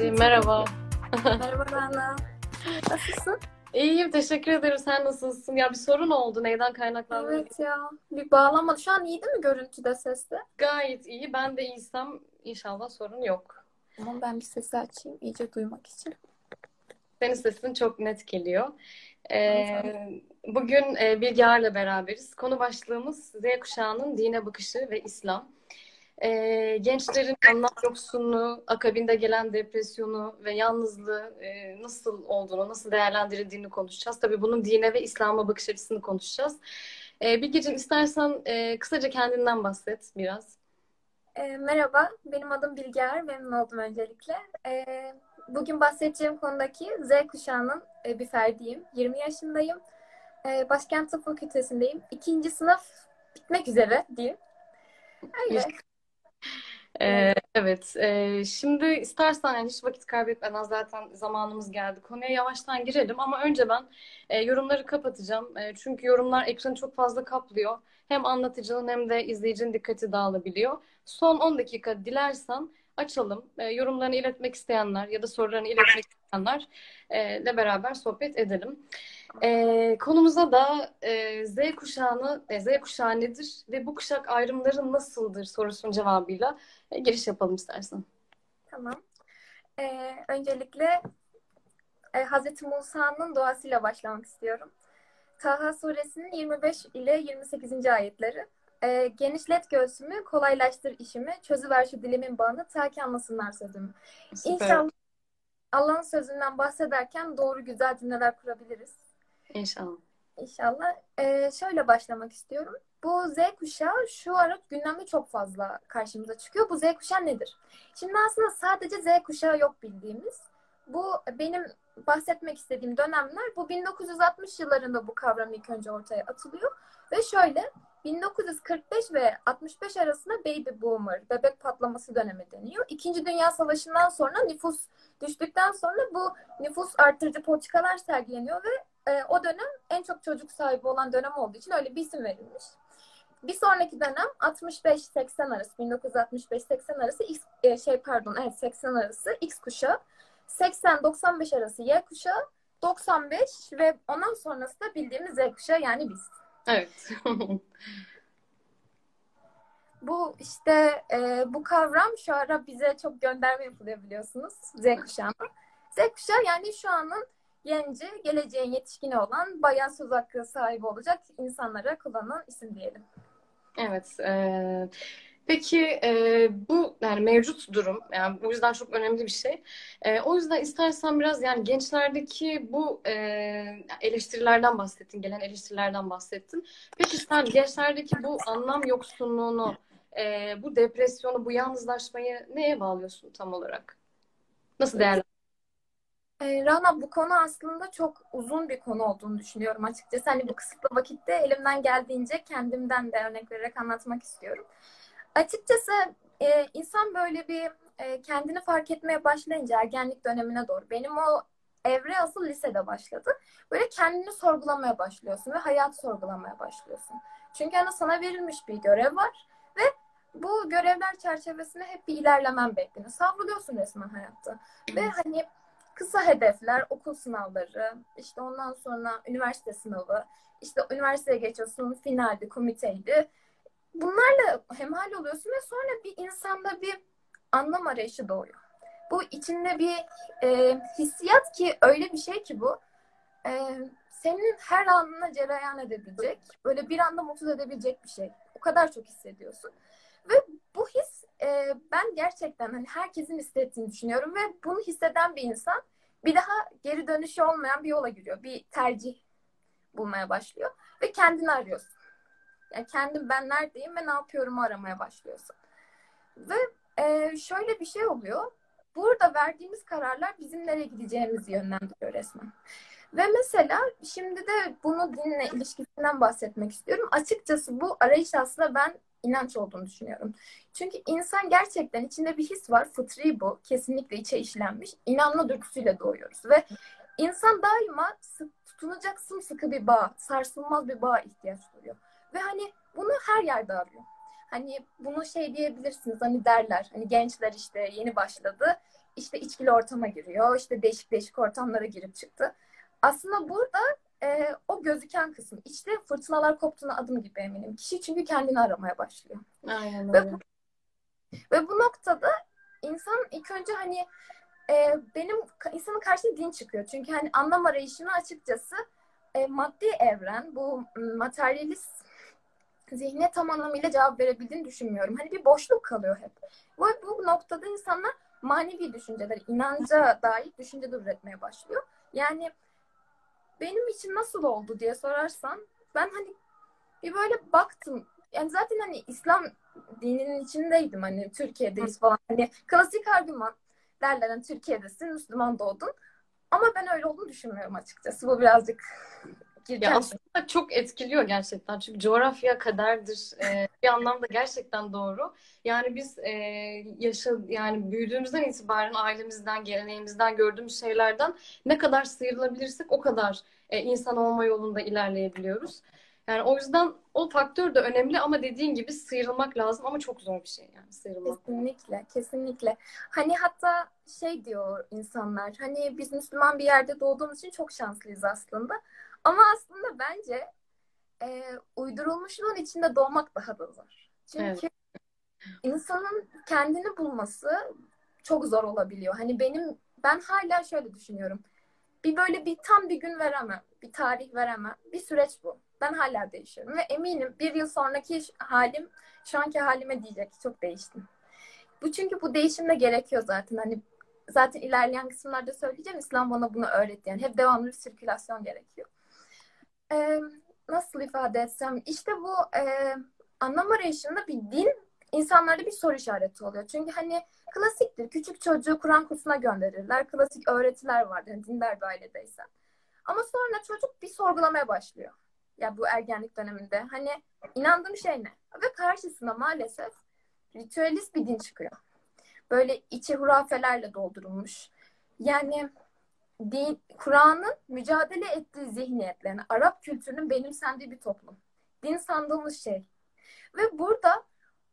Tuğçe. Merhaba. Merhaba Rana. Nasılsın? İyiyim, teşekkür ederim. Sen nasılsın? Ya bir sorun oldu. Neyden kaynaklandı? Evet ya. Bir bağlamadı. Şu an iyi değil mi görüntüde sesle? Gayet iyi. Ben de iyiysem inşallah sorun yok. Ama ben bir sesi açayım iyice duymak için. Senin sesin çok net geliyor. Ee, bugün e, Bilgehar'la beraberiz. Konu başlığımız Z kuşağının dine bakışı ve İslam. Ee, gençlerin anlam yoksunluğu, akabinde gelen depresyonu ve yalnızlığı e, nasıl olduğunu, nasıl değerlendirildiğini konuşacağız. Tabii bunun dine ve İslam'a bakış açısını konuşacağız. Ee, Bilgeciğim istersen e, kısaca kendinden bahset biraz. E, merhaba, benim adım Bilgeer. Memnun oldum öncelikle. E, bugün bahsedeceğim konudaki Z kuşağının e, bir ferdiyim. 20 yaşındayım. E, Başkent Tıp Fakültesindeyim. İkinci sınıf bitmek üzere diyeyim. Öyle. Ee, evet, ee, şimdi istersen yani hiç vakit kaybetmeden zaten zamanımız geldi. Konuya yavaştan girelim ama önce ben e, yorumları kapatacağım. E, çünkü yorumlar ekranı çok fazla kaplıyor. Hem anlatıcının hem de izleyicinin dikkati dağılabiliyor. Son 10 dakika dilersen açalım. E, yorumlarını iletmek isteyenler ya da sorularını iletmek isteyenler e, beraber sohbet edelim. E, konumuza da e, Z kuşağını, e, Z kuşağı nedir ve bu kuşak ayrımları nasıldır sorusunun cevabıyla e, giriş yapalım istersen. Tamam. E, öncelikle e, Hz. Musa'nın duasıyla başlamak istiyorum. Taha suresinin 25 ile 28. ayetleri. E, genişlet göğsümü, kolaylaştır işimi, çözüver şu dilimin bağını, ta ki anlasınlar sözümü. Süper. İnşallah Allah'ın sözünden bahsederken doğru güzel cümleler kurabiliriz. İnşallah. İnşallah. Ee, şöyle başlamak istiyorum. Bu Z kuşağı şu ara gündemde çok fazla karşımıza çıkıyor. Bu Z kuşağı nedir? Şimdi aslında sadece Z kuşağı yok bildiğimiz. Bu benim bahsetmek istediğim dönemler bu 1960 yıllarında bu kavram ilk önce ortaya atılıyor. Ve şöyle 1945 ve 65 arasında baby boomer, bebek patlaması dönemi deniyor. İkinci Dünya Savaşı'ndan sonra nüfus düştükten sonra bu nüfus artırıcı politikalar sergileniyor ve e, o dönem en çok çocuk sahibi olan dönem olduğu için öyle bir isim verilmiş. Bir sonraki dönem 65-80 arası, 1965-80 arası X, e, şey pardon evet 80 arası X kuşağı, 80-95 arası Y kuşağı, 95 ve ondan sonrası da bildiğimiz Z kuşağı yani biz. Evet. Bu işte e, bu kavram şu ara bize çok gönderme yapılıyor biliyorsunuz Z kuşağına. Z kuşağı yani şu anın genci, geleceğin yetişkini olan bayağı söz hakkı sahibi olacak insanlara kullanılan isim diyelim. Evet. e, peki e, bu yani mevcut durum yani bu yüzden çok önemli bir şey. E, o yüzden istersen biraz yani gençlerdeki bu e, eleştirilerden bahsettin, gelen eleştirilerden bahsettin. Peki sen gençlerdeki bu anlam yoksunluğunu, e, bu depresyonu, bu yalnızlaşmayı neye bağlıyorsun tam olarak? Nasıl değerlendiriyorsun? E, Rana bu konu aslında çok uzun bir konu olduğunu düşünüyorum açıkçası. Hani bu kısıtlı vakitte elimden geldiğince kendimden de örnek vererek anlatmak istiyorum. Açıkçası e, insan böyle bir e, kendini fark etmeye başlayınca ergenlik dönemine doğru benim o evre asıl lisede başladı. Böyle kendini sorgulamaya başlıyorsun ve hayatı sorgulamaya başlıyorsun. Çünkü hani sana verilmiş bir görev var ve bu görevler çerçevesinde hep bir ilerlemen bekleniyor. Savruluyorsun resmen hayatta. Ve hani kısa hedefler, okul sınavları, işte ondan sonra üniversite sınavı, işte üniversiteye geçiyorsun, finaldi, komiteydi. Bunlarla hemhal oluyorsun ve sonra bir insanda bir anlam arayışı doğuyor. Bu içinde bir e, hissiyat ki öyle bir şey ki bu e, senin her anına cereyan edebilecek, böyle bir anda mutsuz edebilecek bir şey. O kadar çok hissediyorsun. Ve bu his e, ben gerçekten hani herkesin hissettiğini düşünüyorum ve bunu hisseden bir insan bir daha geri dönüşü olmayan bir yola giriyor. Bir tercih bulmaya başlıyor ve kendini arıyorsun. Yani kendim ben neredeyim ve ne yapıyorum aramaya başlıyorsun. Ve e, şöyle bir şey oluyor. Burada verdiğimiz kararlar bizim nereye gideceğimizi yönlendiriyor resmen. Ve mesela şimdi de bunu dinle ilişkisinden bahsetmek istiyorum. Açıkçası bu arayış aslında ben inanç olduğunu düşünüyorum. Çünkü insan gerçekten içinde bir his var. Fıtri bu. Kesinlikle içe işlenmiş. İnanma dürtüsüyle doğuyoruz. Ve insan daima tutunacak sımsıkı bir bağ, sarsılmaz bir bağ ihtiyaç duyuyor. Ve hani bunu her yerde arıyor. Hani bunu şey diyebilirsiniz hani derler hani gençler işte yeni başladı işte içkili ortama giriyor. işte değişik değişik ortamlara girip çıktı. Aslında burada e, o gözüken kısım. İçte fırtınalar koptuğuna adım gibi eminim. Kişi çünkü kendini aramaya başlıyor. Aynen Ve, öyle. ve bu noktada insan ilk önce hani e, benim insanın karşısına din çıkıyor. Çünkü hani anlam arayışını açıkçası e, maddi evren, bu materyalist zihne tam anlamıyla cevap verebildiğini düşünmüyorum. Hani bir boşluk kalıyor hep. Bu, bu noktada insanlar manevi düşünceler, inanca dair düşünceler üretmeye başlıyor. Yani benim için nasıl oldu diye sorarsan ben hani bir böyle baktım. Yani zaten hani İslam dininin içindeydim hani Türkiye'deyiz falan. Hani klasik argüman derler hani Türkiye'desin, Müslüman doğdun. Ama ben öyle olduğunu düşünmüyorum açıkçası. Bu birazcık Ya aslında çok etkiliyor gerçekten. Çünkü coğrafya kaderdir. Ee, bir anlamda gerçekten doğru. Yani biz e, yaşa yani büyüdüğümüzden itibaren ailemizden, geleneğimizden gördüğümüz şeylerden ne kadar sıyrılabilirsek o kadar e, insan olma yolunda ilerleyebiliyoruz. Yani o yüzden o faktör de önemli ama dediğin gibi sıyrılmak lazım ama çok zor bir şey yani sıyrılmak. Kesinlikle, kesinlikle. Hani hatta şey diyor insanlar, hani biz Müslüman bir yerde doğduğumuz için çok şanslıyız aslında. Ama aslında bence e, uydurulmuşluğun içinde doğmak daha da zor. Çünkü evet. insanın kendini bulması çok zor olabiliyor. Hani benim ben hala şöyle düşünüyorum. Bir böyle bir tam bir gün veremem, bir tarih veremem. Bir süreç bu. Ben hala değişiyorum ve eminim bir yıl sonraki halim şu anki halime diyecek çok değiştim. Bu çünkü bu değişim de gerekiyor zaten. Hani zaten ilerleyen kısımlarda söyleyeceğim. İslam bana bunu öğretti. Yani hep devamlı bir sirkülasyon gerekiyor. Ee, nasıl ifade etsem? İşte bu e, anlam arayışında bir din insanlarda bir soru işareti oluyor. Çünkü hani klasiktir. Küçük çocuğu Kur'an kursuna gönderirler. Klasik öğretiler vardır. Yani dindar bir ailedeysen. Ama sonra çocuk bir sorgulamaya başlıyor. Ya bu ergenlik döneminde. Hani inandığım şey ne? Ve karşısında maalesef ritüelist bir din çıkıyor. Böyle içi hurafelerle doldurulmuş. Yani din, Kur'an'ın mücadele ettiği zihniyetlerine, Arap kültürünün benimsendiği bir toplum. Din sandığımız şey. Ve burada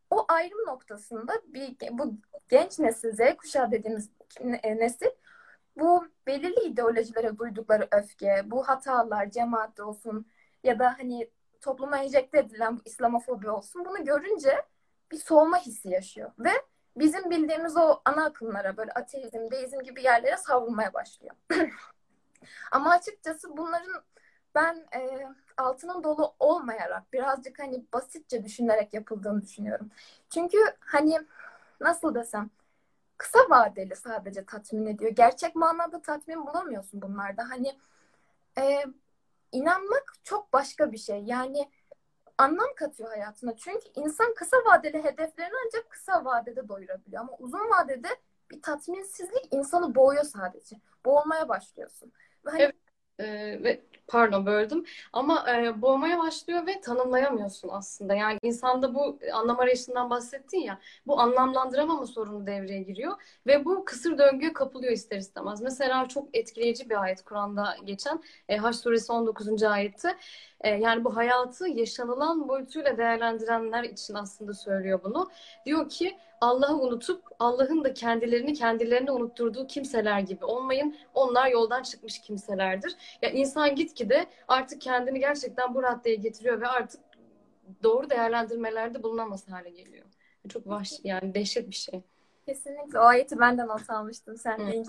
o ayrım noktasında bir bu genç nesil Z kuşağı dediğimiz nesil bu belirli ideolojilere duydukları öfke, bu hatalar, cemaat olsun ya da hani topluma enjekte edilen bu İslamofobi olsun bunu görünce bir soğuma hissi yaşıyor ve bizim bildiğimiz o ana akımlara böyle ateizm, deizm gibi yerlere savrulmaya başlıyor. Ama açıkçası bunların ben e, altının dolu olmayarak birazcık hani basitçe düşünerek yapıldığını düşünüyorum. Çünkü hani nasıl desem kısa vadeli sadece tatmin ediyor. Gerçek manada tatmin bulamıyorsun bunlarda. Hani e, inanmak çok başka bir şey. Yani anlam katıyor hayatına. Çünkü insan kısa vadeli hedeflerini ancak kısa vadede doyurabiliyor. Ama uzun vadede bir tatminsizlik insanı boğuyor sadece. Boğulmaya başlıyorsun. Ve hani... Evet. Ee, ve pardon böldüm ama e, boğmaya başlıyor ve tanımlayamıyorsun aslında. Yani insanda bu anlam arayışından bahsettin ya bu anlamlandıramama sorunu devreye giriyor ve bu kısır döngüye kapılıyor ister istemez. Mesela çok etkileyici bir ayet Kur'an'da geçen e, Haç suresi 19. ayeti. E, yani bu hayatı yaşanılan boyutuyla değerlendirenler için aslında söylüyor bunu. Diyor ki Allah'ı unutup Allah'ın da kendilerini kendilerine unutturduğu kimseler gibi olmayın. Onlar yoldan çıkmış kimselerdir. Ya insan gitgide artık kendini gerçekten bu raddeye getiriyor ve artık doğru değerlendirmelerde bulunamaz hale geliyor. Çok vahşi yani dehşet bir şey. Kesinlikle. O ayeti ben de not almıştım. Sen de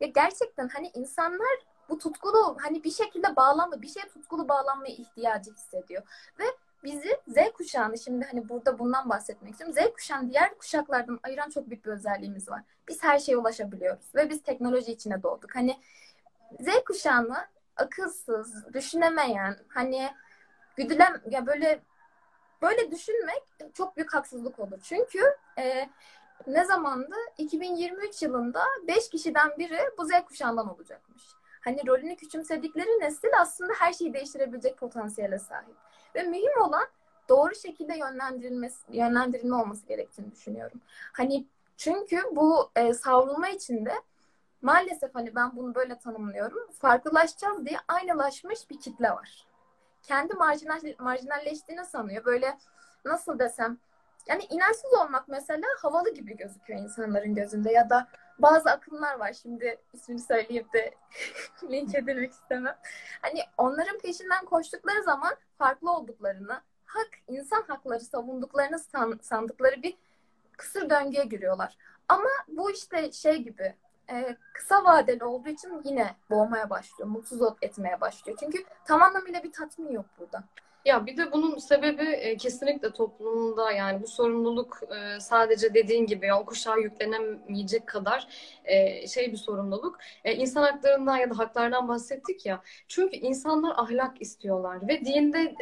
Ya gerçekten hani insanlar bu tutkulu hani bir şekilde bağlanma, bir şeye tutkulu bağlanmaya ihtiyacı hissediyor. Ve bizi Z kuşağını şimdi hani burada bundan bahsetmek istiyorum. Z kuşağını diğer kuşaklardan ayıran çok büyük bir özelliğimiz var. Biz her şeye ulaşabiliyoruz ve biz teknoloji içine doğduk. Hani Z kuşağını akılsız, düşünemeyen, hani güdülem ya böyle böyle düşünmek çok büyük haksızlık olur. Çünkü e, ne zamandı? 2023 yılında 5 kişiden biri bu Z kuşağından olacakmış. Hani rolünü küçümsedikleri nesil aslında her şeyi değiştirebilecek potansiyele sahip. Ve mühim olan doğru şekilde yönlendirilmesi, yönlendirilme olması gerektiğini düşünüyorum. Hani çünkü bu e, savrulma içinde maalesef hani ben bunu böyle tanımlıyorum. Farklılaşacağız diye aynılaşmış bir kitle var. Kendi marjinal, marjinalleştiğini sanıyor. Böyle nasıl desem yani inançsız olmak mesela havalı gibi gözüküyor insanların gözünde ya da bazı akımlar var. Şimdi ismini söyleyip de linç edilmek istemem. Hani onların peşinden koştukları zaman farklı olduklarını, hak, insan hakları savunduklarını san, sandıkları bir kısır döngüye giriyorlar. Ama bu işte şey gibi e, kısa vadeli olduğu için yine boğmaya başlıyor, mutsuz etmeye başlıyor. Çünkü tam anlamıyla bir tatmin yok burada. Ya bir de bunun sebebi e, kesinlikle toplumda yani bu sorumluluk e, sadece dediğin gibi o kuşağa yüklenemeyecek kadar e, şey bir sorumluluk. İnsan haklarından ya da haklardan bahsettik ya. Çünkü insanlar ahlak istiyorlar ve dinde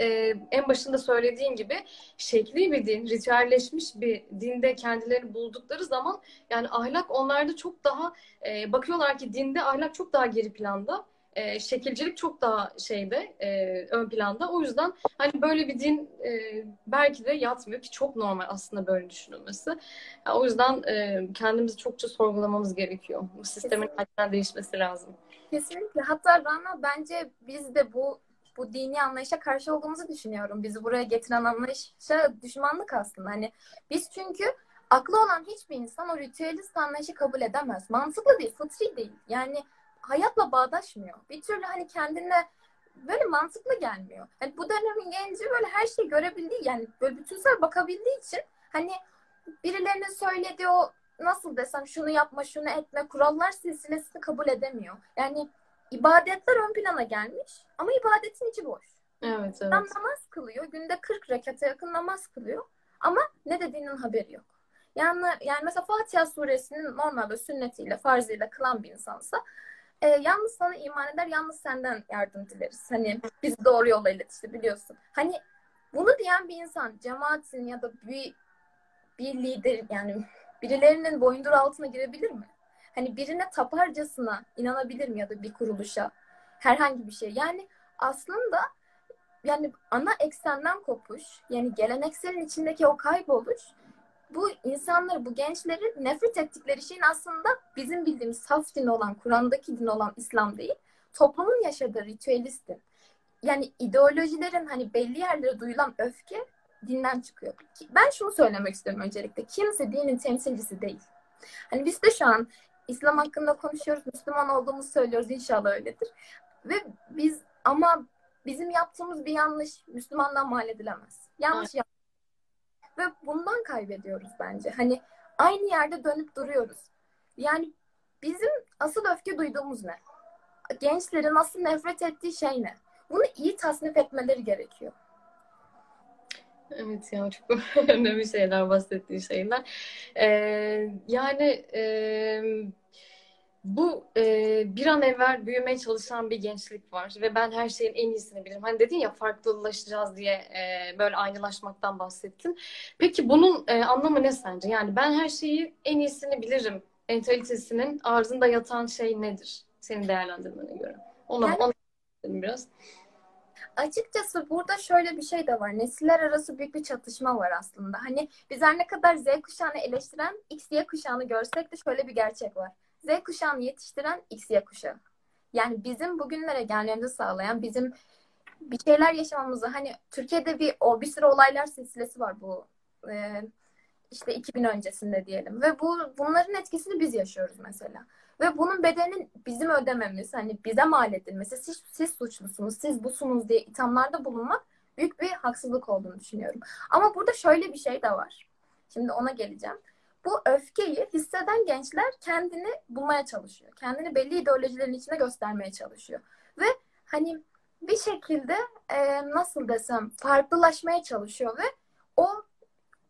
en başında söylediğin gibi şekli bir din, ritüelleşmiş bir dinde kendilerini buldukları zaman yani ahlak onlarda çok daha bakıyorlar ki dinde ahlak çok daha geri planda e, şekilcilik çok daha şeyde e, ön planda. O yüzden hani böyle bir din e, belki de yatmıyor ki çok normal aslında böyle düşünülmesi. Yani o yüzden e, kendimizi çokça sorgulamamız gerekiyor. Bu sistemin hakikaten değişmesi lazım. Kesinlikle. Hatta Rana bence biz de bu bu dini anlayışa karşı olduğumuzu düşünüyorum. Bizi buraya getiren anlayışa düşmanlık aslında. Hani biz çünkü aklı olan hiçbir insan o ritüelist anlayışı kabul edemez. Mantıklı değil, fıtri değil. Yani hayatla bağdaşmıyor. Bir türlü hani kendine böyle mantıklı gelmiyor. Hani bu dönemin genci böyle her şeyi görebildiği yani böyle bütünsel bakabildiği için hani birilerinin söylediği o nasıl desem şunu yapma şunu etme kurallar silsilesini kabul edemiyor. Yani ibadetler ön plana gelmiş ama ibadetin içi boş. Evet, evet. Adam namaz kılıyor. Günde 40 rekata yakın namaz kılıyor. Ama ne dediğinin haberi yok. Yani, yani mesela Fatiha suresinin normalde sünnetiyle, farzıyla kılan bir insansa e, yalnız sana iman eder, yalnız senden yardım dileriz. Hani biz doğru yolla iletişti biliyorsun. Hani bunu diyen bir insan cemaatin ya da bir bir lider yani birilerinin boyundur altına girebilir mi? Hani birine taparcasına inanabilir mi ya da bir kuruluşa herhangi bir şey. Yani aslında yani ana eksenden kopuş, yani gelenekselin içindeki o kayboluş bu insanları, bu gençleri nefret ettikleri şeyin aslında bizim bildiğimiz saf din olan, Kur'an'daki din olan İslam değil, toplumun yaşadığı ritüelist din. Yani ideolojilerin hani belli yerlere duyulan öfke dinden çıkıyor. Ben şunu söylemek istiyorum öncelikle. Kimse dinin temsilcisi değil. Hani biz de şu an İslam hakkında konuşuyoruz, Müslüman olduğumuzu söylüyoruz. İnşallah öyledir. Ve biz ama bizim yaptığımız bir yanlış Müslümandan mal edilemez. Yanlış yap ve bundan kaybediyoruz bence. Hani aynı yerde dönüp duruyoruz. Yani bizim asıl öfke duyduğumuz ne? Gençlerin asıl nefret ettiği şey ne? Bunu iyi tasnif etmeleri gerekiyor. Evet ya çok önemli şeyler bahsettiği şeyler. Ee, yani e, bu e, bir an evvel büyümeye çalışan bir gençlik var ve ben her şeyin en iyisini bilirim. Hani dedin ya farklılaşacağız diye e, böyle aynılaşmaktan bahsettin. Peki bunun e, anlamı ne sence? Yani ben her şeyi en iyisini bilirim entalitesinin arzında yatan şey nedir? Senin değerlendirmene göre. Ona, yani, ona biraz. Açıkçası burada şöyle bir şey de var. Nesiller arası büyük bir çatışma var aslında. Hani biz her ne kadar Z kuşağını eleştiren X, Y kuşağını görsek de şöyle bir gerçek var Z kuşağını yetiştiren X, Y kuşağı. Yani bizim bugünlere gelmemizi sağlayan, bizim bir şeyler yaşamamızı hani Türkiye'de bir o bir sürü olaylar silsilesi var bu e, işte 2000 öncesinde diyelim ve bu bunların etkisini biz yaşıyoruz mesela. Ve bunun bedelini bizim ödememiz, hani bize mal edilmesi, siz, siz suçlusunuz, siz busunuz diye ithamlarda bulunmak büyük bir haksızlık olduğunu düşünüyorum. Ama burada şöyle bir şey de var. Şimdi ona geleceğim bu öfkeyi hisseden gençler kendini bulmaya çalışıyor. Kendini belli ideolojilerin içinde göstermeye çalışıyor. Ve hani bir şekilde e, nasıl desem farklılaşmaya çalışıyor ve o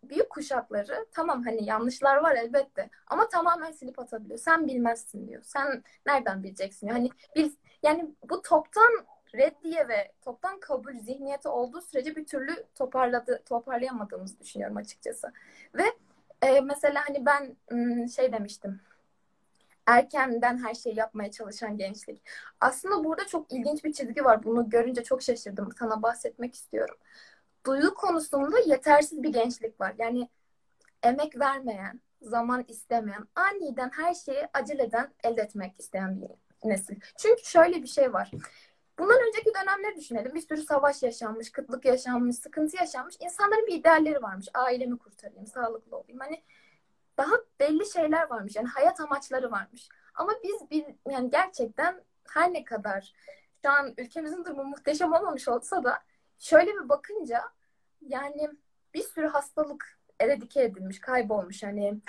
büyük kuşakları tamam hani yanlışlar var elbette ama tamamen silip atabiliyor. Sen bilmezsin diyor. Sen nereden bileceksin diyor. Hani bil, yani bu toptan reddiye ve toptan kabul zihniyeti olduğu sürece bir türlü toparladı toparlayamadığımızı düşünüyorum açıkçası. Ve e, mesela hani ben şey demiştim. Erkenden her şeyi yapmaya çalışan gençlik. Aslında burada çok ilginç bir çizgi var. Bunu görünce çok şaşırdım. Sana bahsetmek istiyorum. Duygu konusunda yetersiz bir gençlik var. Yani emek vermeyen, zaman istemeyen, aniden her şeyi aceleden elde etmek isteyen bir nesil. Çünkü şöyle bir şey var. Bundan önceki dönemleri düşünelim. Bir sürü savaş yaşanmış, kıtlık yaşanmış, sıkıntı yaşanmış. İnsanların bir idealleri varmış. Ailemi kurtarayım, sağlıklı olayım. Hani daha belli şeyler varmış. Yani hayat amaçları varmış. Ama biz bir, yani gerçekten her ne kadar şu an ülkemizin durumu muhteşem olmamış olsa da şöyle bir bakınca yani bir sürü hastalık eradike edilmiş, kaybolmuş hani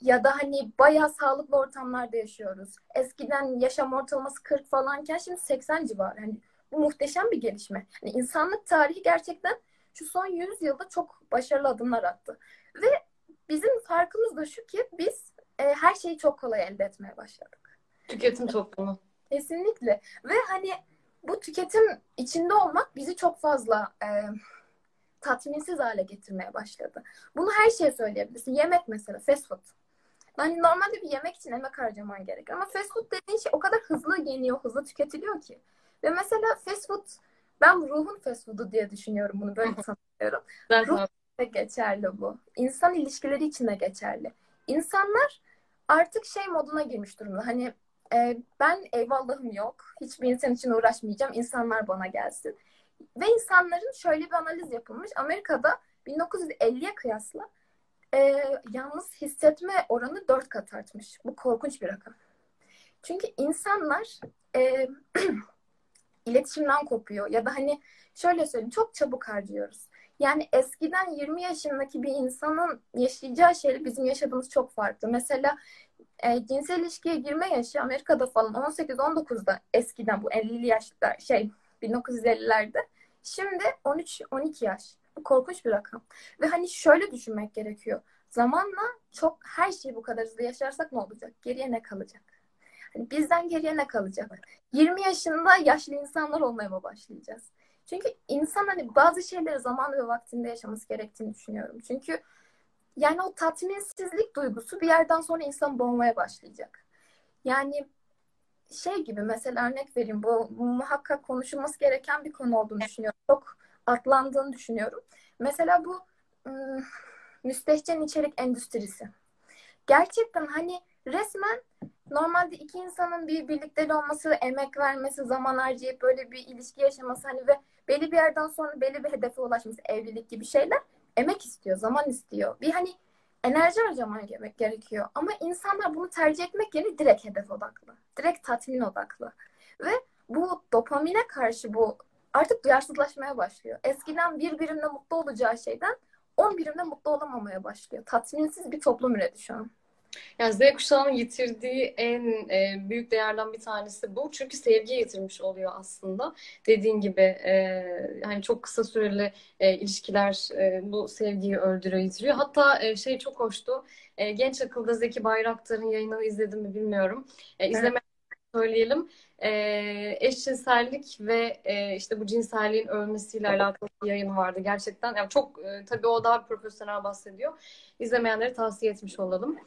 ya da hani bayağı sağlıklı ortamlarda yaşıyoruz. Eskiden yaşam ortalaması 40 falanken şimdi 80 civarı. Hani bu muhteşem bir gelişme. Yani insanlık tarihi gerçekten şu son 100 yılda çok başarılı adımlar attı. Ve bizim farkımız da şu ki biz e, her şeyi çok kolay elde etmeye başladık. Tüketim toplumu. Kesinlikle. Ve hani bu tüketim içinde olmak bizi çok fazla e, tatminsiz hale getirmeye başladı. Bunu her şeye söyleyebilirsin. Yemek mesela, fast food. Yani normalde bir yemek için emek harcaman gerekiyor. Ama fast food dediğin şey o kadar hızlı yeniyor, hızlı tüketiliyor ki. Ve mesela fast food, ben ruhun fast food'u diye düşünüyorum bunu böyle tanımlıyorum. Ruh de geçerli bu. İnsan ilişkileri için de geçerli. İnsanlar artık şey moduna girmiş durumda. Hani e, ben eyvallahım yok. Hiçbir insan için uğraşmayacağım. İnsanlar bana gelsin. Ve insanların şöyle bir analiz yapılmış. Amerika'da 1950'ye kıyasla e, yalnız hissetme oranı dört kat artmış. Bu korkunç bir rakam. Çünkü insanlar e, iletişimden kopuyor. Ya da hani şöyle söyleyeyim çok çabuk harcıyoruz. Yani eskiden 20 yaşındaki bir insanın yaşayacağı şeyle bizim yaşadığımız çok farklı. Mesela e, cinsel ilişkiye girme yaşı Amerika'da falan 18-19'da eskiden bu 50'li yaşlar şey 1950'lerde. Şimdi 13-12 yaş. Bu korkunç bir rakam. Ve hani şöyle düşünmek gerekiyor. Zamanla çok her şeyi bu kadar hızlı yaşarsak ne olacak? Geriye ne kalacak? Hani bizden geriye ne kalacak? 20 yaşında yaşlı insanlar olmaya mı başlayacağız? Çünkü insan hani bazı şeyleri zaman ve vaktinde yaşaması gerektiğini düşünüyorum. Çünkü yani o tatminsizlik duygusu bir yerden sonra insan boğmaya başlayacak. Yani şey gibi mesela örnek vereyim bu muhakkak konuşulması gereken bir konu olduğunu düşünüyorum. Çok atlandığını düşünüyorum. Mesela bu ım, müstehcen içerik endüstrisi. Gerçekten hani resmen normalde iki insanın bir birlikte olması, emek vermesi, zaman harcayıp böyle bir ilişki yaşaması hani ve belli bir yerden sonra belli bir hedefe ulaşması, evlilik gibi şeyler emek istiyor, zaman istiyor. Bir hani enerji harcaman gerekiyor. Ama insanlar bunu tercih etmek yerine direkt hedef odaklı. Direkt tatmin odaklı. Ve bu dopamine karşı bu artık duyarsızlaşmaya başlıyor. Eskiden bir birimle mutlu olacağı şeyden on birimle mutlu olamamaya başlıyor. Tatminsiz bir toplum üredi şu an. Yani Z kuşağının yitirdiği en e, büyük değerden bir tanesi bu. Çünkü sevgi yitirmiş oluyor aslında. Dediğin gibi e, hani çok kısa süreli e, ilişkiler e, bu sevgiyi öldürüyor, yitiriyor. Hatta e, şey çok hoştu. E, Genç Akıl'da Zeki Bayraktar'ın yayınını izledim mi bilmiyorum. E, izleme söyleyelim. E, eşcinsellik ve e, işte bu cinselliğin ölmesiyle alakalı bir yayın vardı gerçekten. Yani çok e, tabii o daha profesyonel bahsediyor. İzlemeyenleri tavsiye etmiş olalım.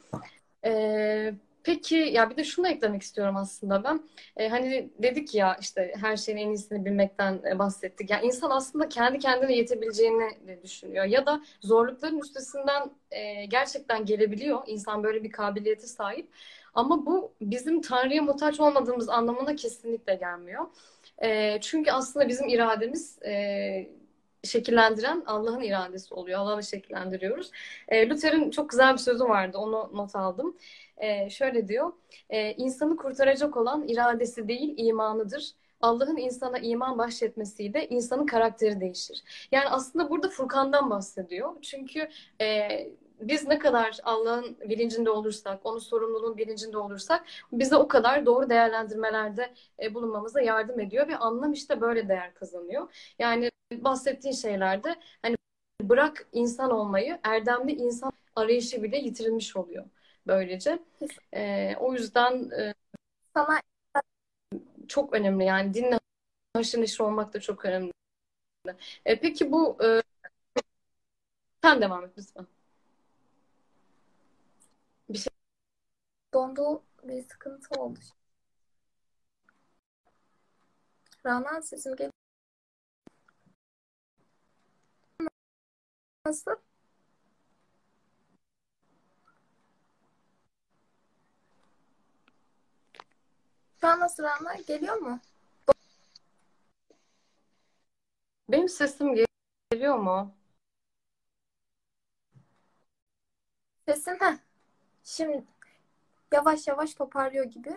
Ee, peki ya bir de şunu eklemek istiyorum aslında ben. Ee, hani dedik ya işte her şeyin en iyisini bilmekten e, bahsettik. Yani insan aslında kendi kendine yetebileceğini de düşünüyor. Ya da zorlukların üstesinden e, gerçekten gelebiliyor. İnsan böyle bir kabiliyete sahip. Ama bu bizim Tanrı'ya muhtaç olmadığımız anlamına kesinlikle gelmiyor. E, çünkü aslında bizim irademiz e, şekillendiren Allah'ın iradesi oluyor. Allah'la şekillendiriyoruz. E, Luther'in çok güzel bir sözü vardı. Onu not aldım. E, şöyle diyor. E, insanı kurtaracak olan iradesi değil imanıdır. Allah'ın insana iman bahşetmesiyle insanın karakteri değişir. Yani aslında burada Furkan'dan bahsediyor. Çünkü e, biz ne kadar Allah'ın bilincinde olursak, onun sorumluluğun bilincinde olursak bize o kadar doğru değerlendirmelerde e, bulunmamıza yardım ediyor ve anlam işte böyle değer kazanıyor. Yani bahsettiğin şeylerde hani bırak insan olmayı, erdemli insan arayışı bile yitirilmiş oluyor böylece. E, o yüzden e, Sana çok önemli yani dinle haşır neşir olmak da çok önemli. E, peki bu e, sen devam et lütfen. Bir şey dondu bir sıkıntı oldu. Rana sesim geliyor. Nasıl? Şu an nasıl Rana? Geliyor mu? benim sesim geliyor mu? Sesin heh. Şimdi yavaş yavaş toparlıyor gibi.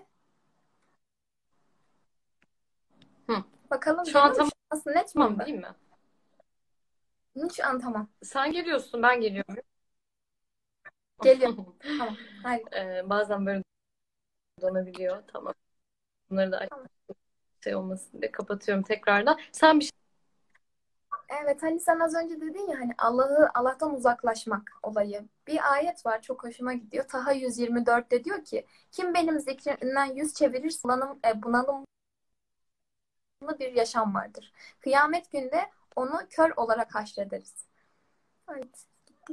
Hı. Bakalım Şu an tamam, nasıl net mi? tamam değil mi? Hı, Şu an tamam. Sen geliyorsun, ben geliyorum. Geliyor. Tamam. Harika. Ee, bazen böyle donabiliyor. Tamam. Bunları da Tamam. şey olmasın diye kapatıyorum tekrardan. Sen bir şey Evet hani sen az önce dedin ya hani Allah'ı Allah'tan uzaklaşmak olayı. Bir ayet var çok hoşuma gidiyor. Taha 124'te diyor ki kim benim zikrimden yüz çevirirse bunalım, e, bunalımlı bir yaşam vardır. Kıyamet günde onu kör olarak haşrederiz. Evet.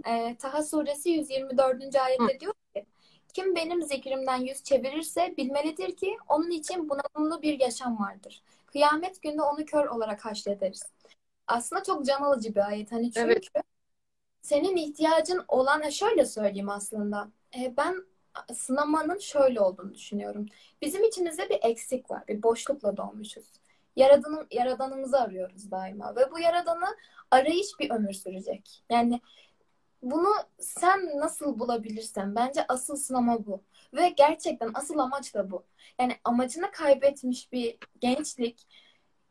E, Taha suresi 124. ayette diyor ki kim benim zikrimden yüz çevirirse bilmelidir ki onun için bunalımlı bir yaşam vardır. Kıyamet günde onu kör olarak haşrederiz. Aslında çok can alıcı bir ayet. Hani çünkü Evet. senin ihtiyacın olan şöyle söyleyeyim aslında. E, ben sınamanın şöyle olduğunu düşünüyorum. Bizim içimizde bir eksik var. Bir boşlukla doğmuşuz. Yaradanım, yaradanımızı arıyoruz daima. Ve bu yaradanı arayış bir ömür sürecek. Yani bunu sen nasıl bulabilirsen bence asıl sınama bu. Ve gerçekten asıl amaç da bu. Yani amacını kaybetmiş bir gençlik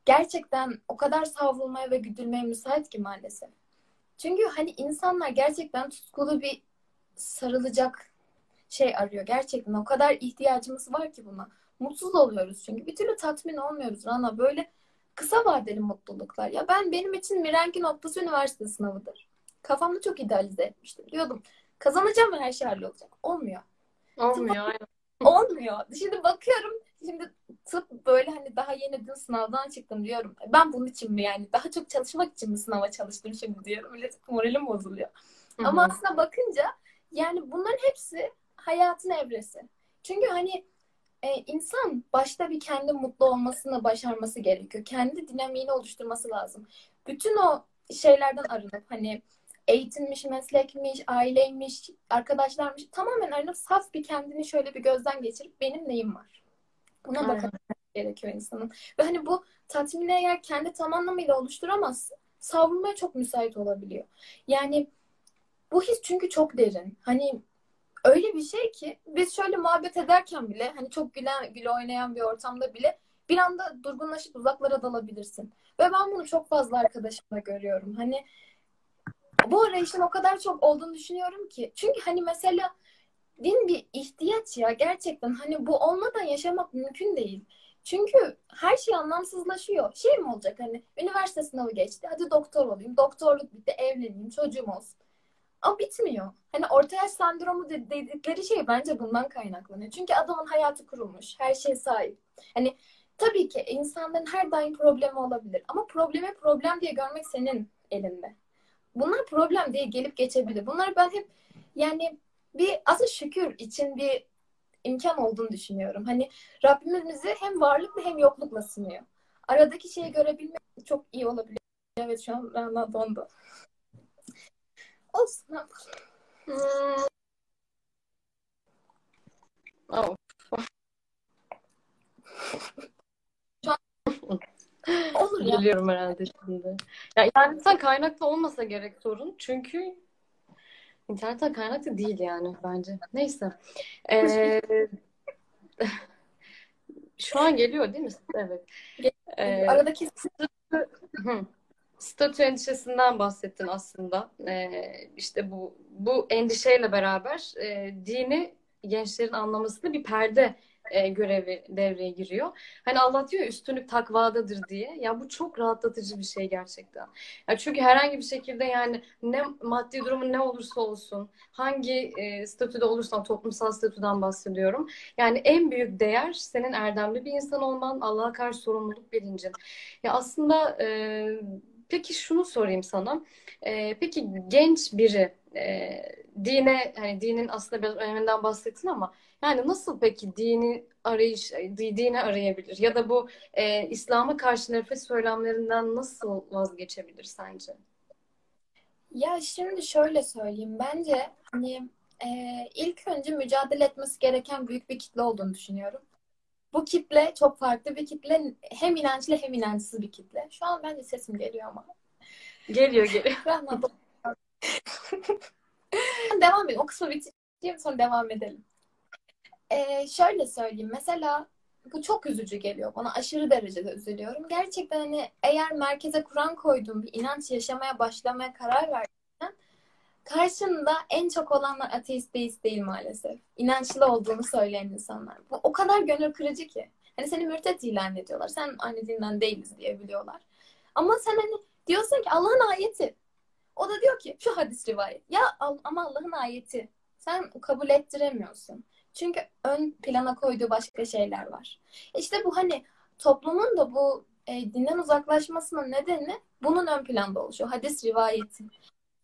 gerçekten o kadar savrulmaya ve güdülmeye müsait ki maalesef. Çünkü hani insanlar gerçekten tutkulu bir sarılacak şey arıyor. Gerçekten o kadar ihtiyacımız var ki buna. Mutsuz oluyoruz çünkü. Bir türlü tatmin olmuyoruz Rana. Böyle kısa vadeli mutluluklar. Ya ben benim için mirenki noktası üniversite sınavıdır. Kafamda çok idealize etmiştim. Diyordum kazanacağım ve her şey hallolacak. Olmuyor. olmuyor. Aynen. Olmuyor. Şimdi bakıyorum şimdi tıp böyle hani daha yeni dün sınavdan çıktım diyorum. Ben bunun için mi yani daha çok çalışmak için mi sınava çalıştım şimdi diyorum. Öyle moralim bozuluyor. Hı Ama aslında bakınca yani bunların hepsi hayatın evresi. Çünkü hani e, insan başta bir kendi mutlu olmasını başarması gerekiyor. Kendi dinamiğini oluşturması lazım. Bütün o şeylerden arınıp hani eğitimmiş, meslekmiş, aileymiş, arkadaşlarmış tamamen arınıp saf bir kendini şöyle bir gözden geçirip benim neyim var? Buna Aynen. bakmak gerekiyor insanın. Ve hani bu tatmini eğer kendi tam anlamıyla oluşturamazsın savrulmaya çok müsait olabiliyor. Yani bu his çünkü çok derin. Hani öyle bir şey ki biz şöyle muhabbet ederken bile hani çok gülen, güle oynayan bir ortamda bile bir anda durgunlaşıp uzaklara dalabilirsin. Ve ben bunu çok fazla arkadaşımda görüyorum. Hani bu arayışın o kadar çok olduğunu düşünüyorum ki. Çünkü hani mesela din bir ihtiyaç ya gerçekten hani bu olmadan yaşamak mümkün değil. Çünkü her şey anlamsızlaşıyor. Şey mi olacak hani üniversite sınavı geçti. Hadi doktor olayım. Doktorluk bitti. Evleneyim. Çocuğum olsun. Ama bitmiyor. Hani orta yaş sendromu de- dedikleri şey bence bundan kaynaklanıyor. Çünkü adamın hayatı kurulmuş. Her şey sahip. Hani tabii ki insanların her daim problemi olabilir. Ama problemi problem diye görmek senin elinde. Bunlar problem diye gelip geçebilir. Bunlar ben hep yani bir aslında şükür için bir imkan olduğunu düşünüyorum. Hani Rabbimiz bizi hem varlıkla hem yoklukla sınıyor. Aradaki şeyi görebilmek çok iyi olabilir. Evet şu an Rana dondu. Olsun. ne. Hmm. Oh. Olur ya. Geliyorum herhalde şimdi. Ya internetten kaynaklı olmasa gerek sorun. Çünkü internetten kaynaklı değil yani bence. Neyse. Ee, şu an geliyor değil mi? Evet. Ee, Aradaki. Statü endişesinden bahsettin aslında. Ee, işte bu bu endişeyle beraber e, dini gençlerin anlamasında bir perde e, görevi devreye giriyor. Hani Allah diyor üstünlük takvadadır diye. Ya bu çok rahatlatıcı bir şey gerçekten. Ya çünkü herhangi bir şekilde yani ne maddi durumun ne olursa olsun, hangi e, statüde olursan toplumsal statüden bahsediyorum. Yani en büyük değer senin erdemli bir insan olman, Allah'a karşı sorumluluk bilincin. Ya aslında e, peki şunu sorayım sana. E, peki genç biri e, dine hani dinin aslında biraz öneminden bahsettin ama yani nasıl peki dini arayış di- dini arayabilir ya da bu e, İslam'a karşı nefret söylemlerinden nasıl vazgeçebilir sence? ya şimdi şöyle söyleyeyim. Bence hani e, ilk önce mücadele etmesi gereken büyük bir kitle olduğunu düşünüyorum. Bu kitle çok farklı bir kitle. Hem inançlı hem inançsız bir kitle. Şu an bence sesim geliyor ama. Geliyor geliyor. Devam edin. O kısmı bitir. diyeyim sonra devam edelim. Ee, şöyle söyleyeyim. Mesela bu çok üzücü geliyor bana. Aşırı derecede üzülüyorum. Gerçekten hani eğer merkeze Kur'an koyduğum bir inanç yaşamaya başlamaya karar verdiysen karşında en çok olanlar ateist deist değil maalesef. İnançlı olduğunu söyleyen insanlar. Bu o kadar gönül kırıcı ki. Hani seni mürtet ilan ediyorlar. Sen aynı dinden değiliz diye biliyorlar. Ama sen hani diyorsun ki Allah'ın ayeti. O da diyor ki şu hadis rivayet. Ya ama Allah'ın ayeti. Sen kabul ettiremiyorsun. Çünkü ön plana koyduğu başka şeyler var. İşte bu hani toplumun da bu e, dinden uzaklaşmasının nedeni bunun ön planda oluşuyor. Hadis rivayeti.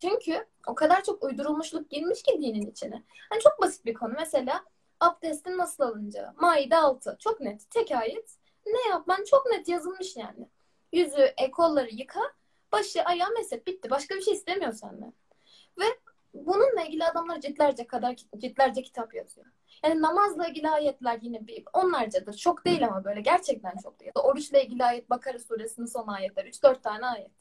Çünkü o kadar çok uydurulmuşluk girmiş ki dinin içine. Hani çok basit bir konu. Mesela abdestin nasıl alınacağı. Maide 6. Çok net. Tek ayet. Ne yapman çok net yazılmış yani. Yüzü, e, yıka. Başı, ayağı mesep. Bitti. Başka bir şey istemiyor senden. Ve bununla ilgili adamlar ciltlerce kadar ciltlerce kitap yazıyor. Yani namazla ilgili ayetler yine bir onlarcadır. Çok değil ama böyle gerçekten çok değil. Oruçla ilgili ayet Bakara suresinin son ayetleri. 3-4 tane ayet.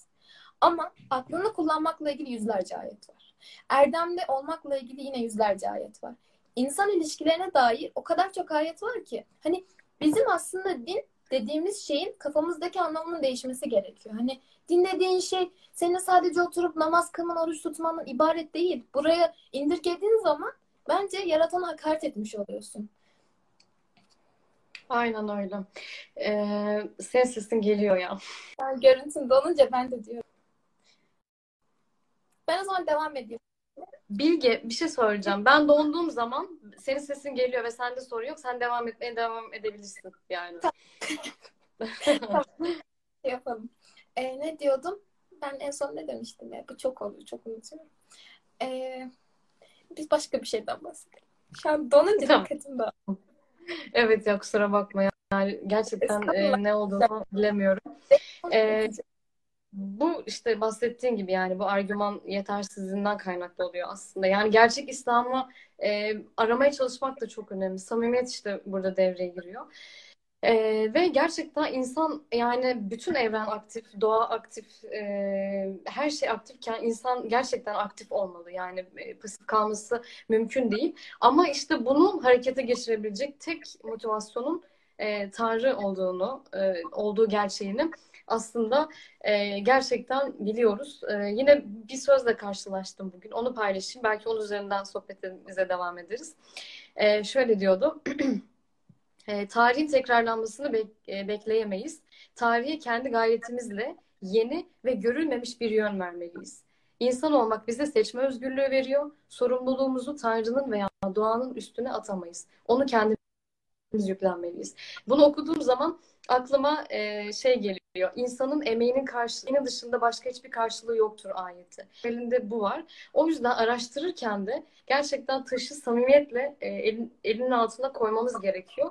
Ama aklını kullanmakla ilgili yüzlerce ayet var. Erdemde olmakla ilgili yine yüzlerce ayet var. İnsan ilişkilerine dair o kadar çok ayet var ki. Hani bizim aslında din dediğimiz şeyin kafamızdaki anlamının değişmesi gerekiyor. Hani din dediğin şey senin sadece oturup namaz kılman, oruç tutmanın ibaret değil. Buraya indirgediğin zaman bence yaratana hakaret etmiş oluyorsun. Aynen öyle. Ee, senin sesin geliyor ya. Yani görüntün donunca ben de diyorum. Ben o zaman devam edeyim. Bilge bir şey soracağım. Ben donduğum zaman senin sesin geliyor ve sende sorun yok. Sen devam etmeye devam edebilirsin yani. tamam. Şey yapalım. Ee, ne diyordum? Ben en son ne demiştim ya? Bu çok oluyor. Çok unutuyorum. Ee, biz başka bir şeyden bahsedelim. Şu an donunca tamam. dikkatim dağıldı. Evet ya kusura bakma. Yani gerçekten e, ne olduğunu bilemiyorum. Ee, bu işte bahsettiğin gibi yani bu argüman yetersizliğinden kaynaklı oluyor aslında. Yani gerçek İslam'ı e, aramaya çalışmak da çok önemli. Samimiyet işte burada devreye giriyor. E, ve gerçekten insan yani bütün evren aktif, doğa aktif, e, her şey aktifken insan gerçekten aktif olmalı. Yani e, pasif kalması mümkün değil. Ama işte bunu harekete geçirebilecek tek motivasyonun e, Tanrı olduğunu, e, olduğu gerçeğini aslında e, gerçekten biliyoruz. E, yine bir sözle karşılaştım bugün. Onu paylaşayım. Belki onun üzerinden sohbetimize devam ederiz. E, şöyle diyordu. e, tarihin tekrarlanmasını bek- e, bekleyemeyiz. Tarihe kendi gayretimizle yeni ve görülmemiş bir yön vermeliyiz. İnsan olmak bize seçme özgürlüğü veriyor. Sorumluluğumuzu Tanrı'nın veya doğanın üstüne atamayız. Onu kendimiz yüklenmeliyiz. Bunu okuduğum zaman aklıma e, şey geliyor. İnsanın emeğinin karşılığı dışında başka hiçbir karşılığı yoktur ayeti. Elinde bu var. O yüzden araştırırken de gerçekten taşı samimiyetle e, elin, elinin altına koymamız gerekiyor.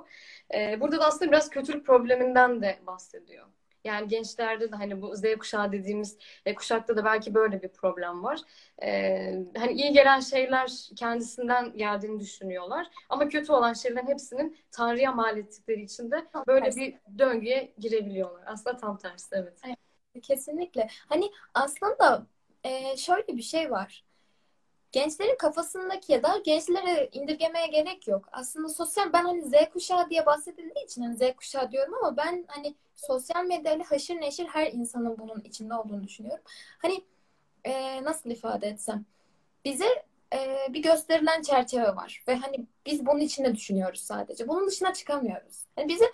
E, burada da aslında biraz kötülük probleminden de bahsediyor. Yani gençlerde de hani bu Z kuşağı dediğimiz e, kuşakta da belki böyle bir problem var. E, hani iyi gelen şeyler kendisinden geldiğini düşünüyorlar. Ama kötü olan şeylerin hepsinin Tanrı'ya mal ettikleri için de böyle bir döngüye girebiliyorlar. Aslında tam tersi evet. Kesinlikle. Hani aslında e, şöyle bir şey var gençlerin kafasındaki ya da gençlere indirgemeye gerek yok. Aslında sosyal ben hani Z kuşağı diye bahsedildiği için hani Z kuşağı diyorum ama ben hani sosyal medyayla haşır neşir her insanın bunun içinde olduğunu düşünüyorum. Hani e, nasıl ifade etsem bize e, bir gösterilen çerçeve var ve hani biz bunun içinde düşünüyoruz sadece. Bunun dışına çıkamıyoruz. Yani bize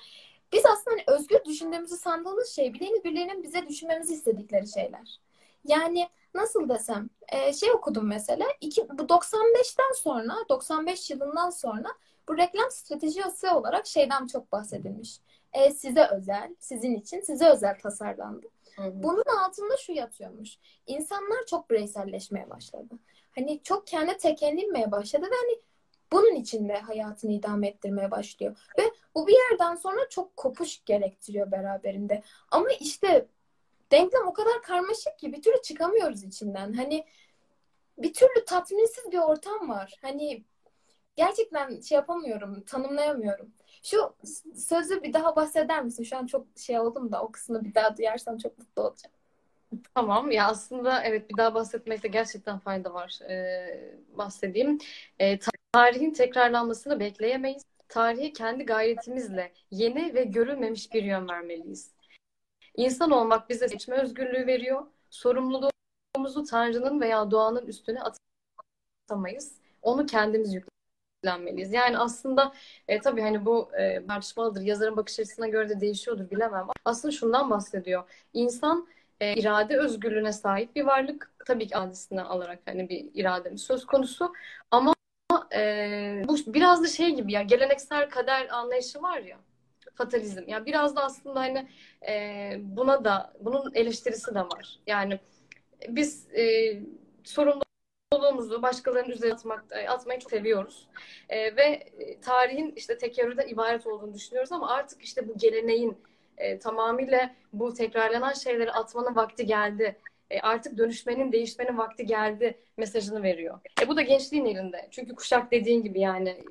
biz aslında hani özgür düşündüğümüzü sandığımız şey birilerinin birilerinin bize düşünmemizi istedikleri şeyler. Yani nasıl desem e, şey okudum mesela iki, bu 95'ten sonra 95 yılından sonra bu reklam stratejisi olarak şeyden çok bahsedilmiş. E, size özel, sizin için size özel tasarlandı. Hı hı. Bunun altında şu yatıyormuş. İnsanlar çok bireyselleşmeye başladı. Hani çok kendi tekellenmeye başladı ve hani bunun içinde hayatını idame ettirmeye başlıyor. Ve bu bir yerden sonra çok kopuş gerektiriyor beraberinde. Ama işte denklem o kadar karmaşık ki bir türlü çıkamıyoruz içinden. Hani bir türlü tatminsiz bir ortam var. Hani gerçekten şey yapamıyorum, tanımlayamıyorum. Şu sözü bir daha bahseder misin? Şu an çok şey oldum da o kısmını bir daha duyarsam çok mutlu olacağım. Tamam ya aslında evet bir daha bahsetmekte gerçekten fayda var. Ee, bahsedeyim. Ee, Tarihin tekrarlanmasını bekleyemeyiz. Tarihe kendi gayretimizle yeni ve görülmemiş bir yön vermeliyiz. İnsan olmak bize seçme özgürlüğü veriyor. Sorumluluğumuzu Tanrı'nın veya doğanın üstüne atamayız. Onu kendimiz yüklenmeliyiz. Yani aslında e, tabii hani bu e, tartışmalıdır. Yazarın bakış açısına göre de değişiyordur bilemem. Aslında şundan bahsediyor. İnsan e, irade özgürlüğüne sahip bir varlık. Tabii ki adisinden alarak hani bir irademiz söz konusu. Ama e, bu biraz da şey gibi ya geleneksel kader anlayışı var ya fatalizm. Ya biraz da aslında hani e, buna da bunun eleştirisi de var. Yani biz e, sorumluluğumuzu başkalarının üzerine atmak, e, atmayı çok seviyoruz. E, ve tarihin işte tekerrürden ibaret olduğunu düşünüyoruz ama artık işte bu geleneğin e, tamamıyla bu tekrarlanan şeyleri atmanın vakti geldi. E, artık dönüşmenin, değişmenin vakti geldi mesajını veriyor. E, bu da gençliğin elinde. Çünkü kuşak dediğin gibi yani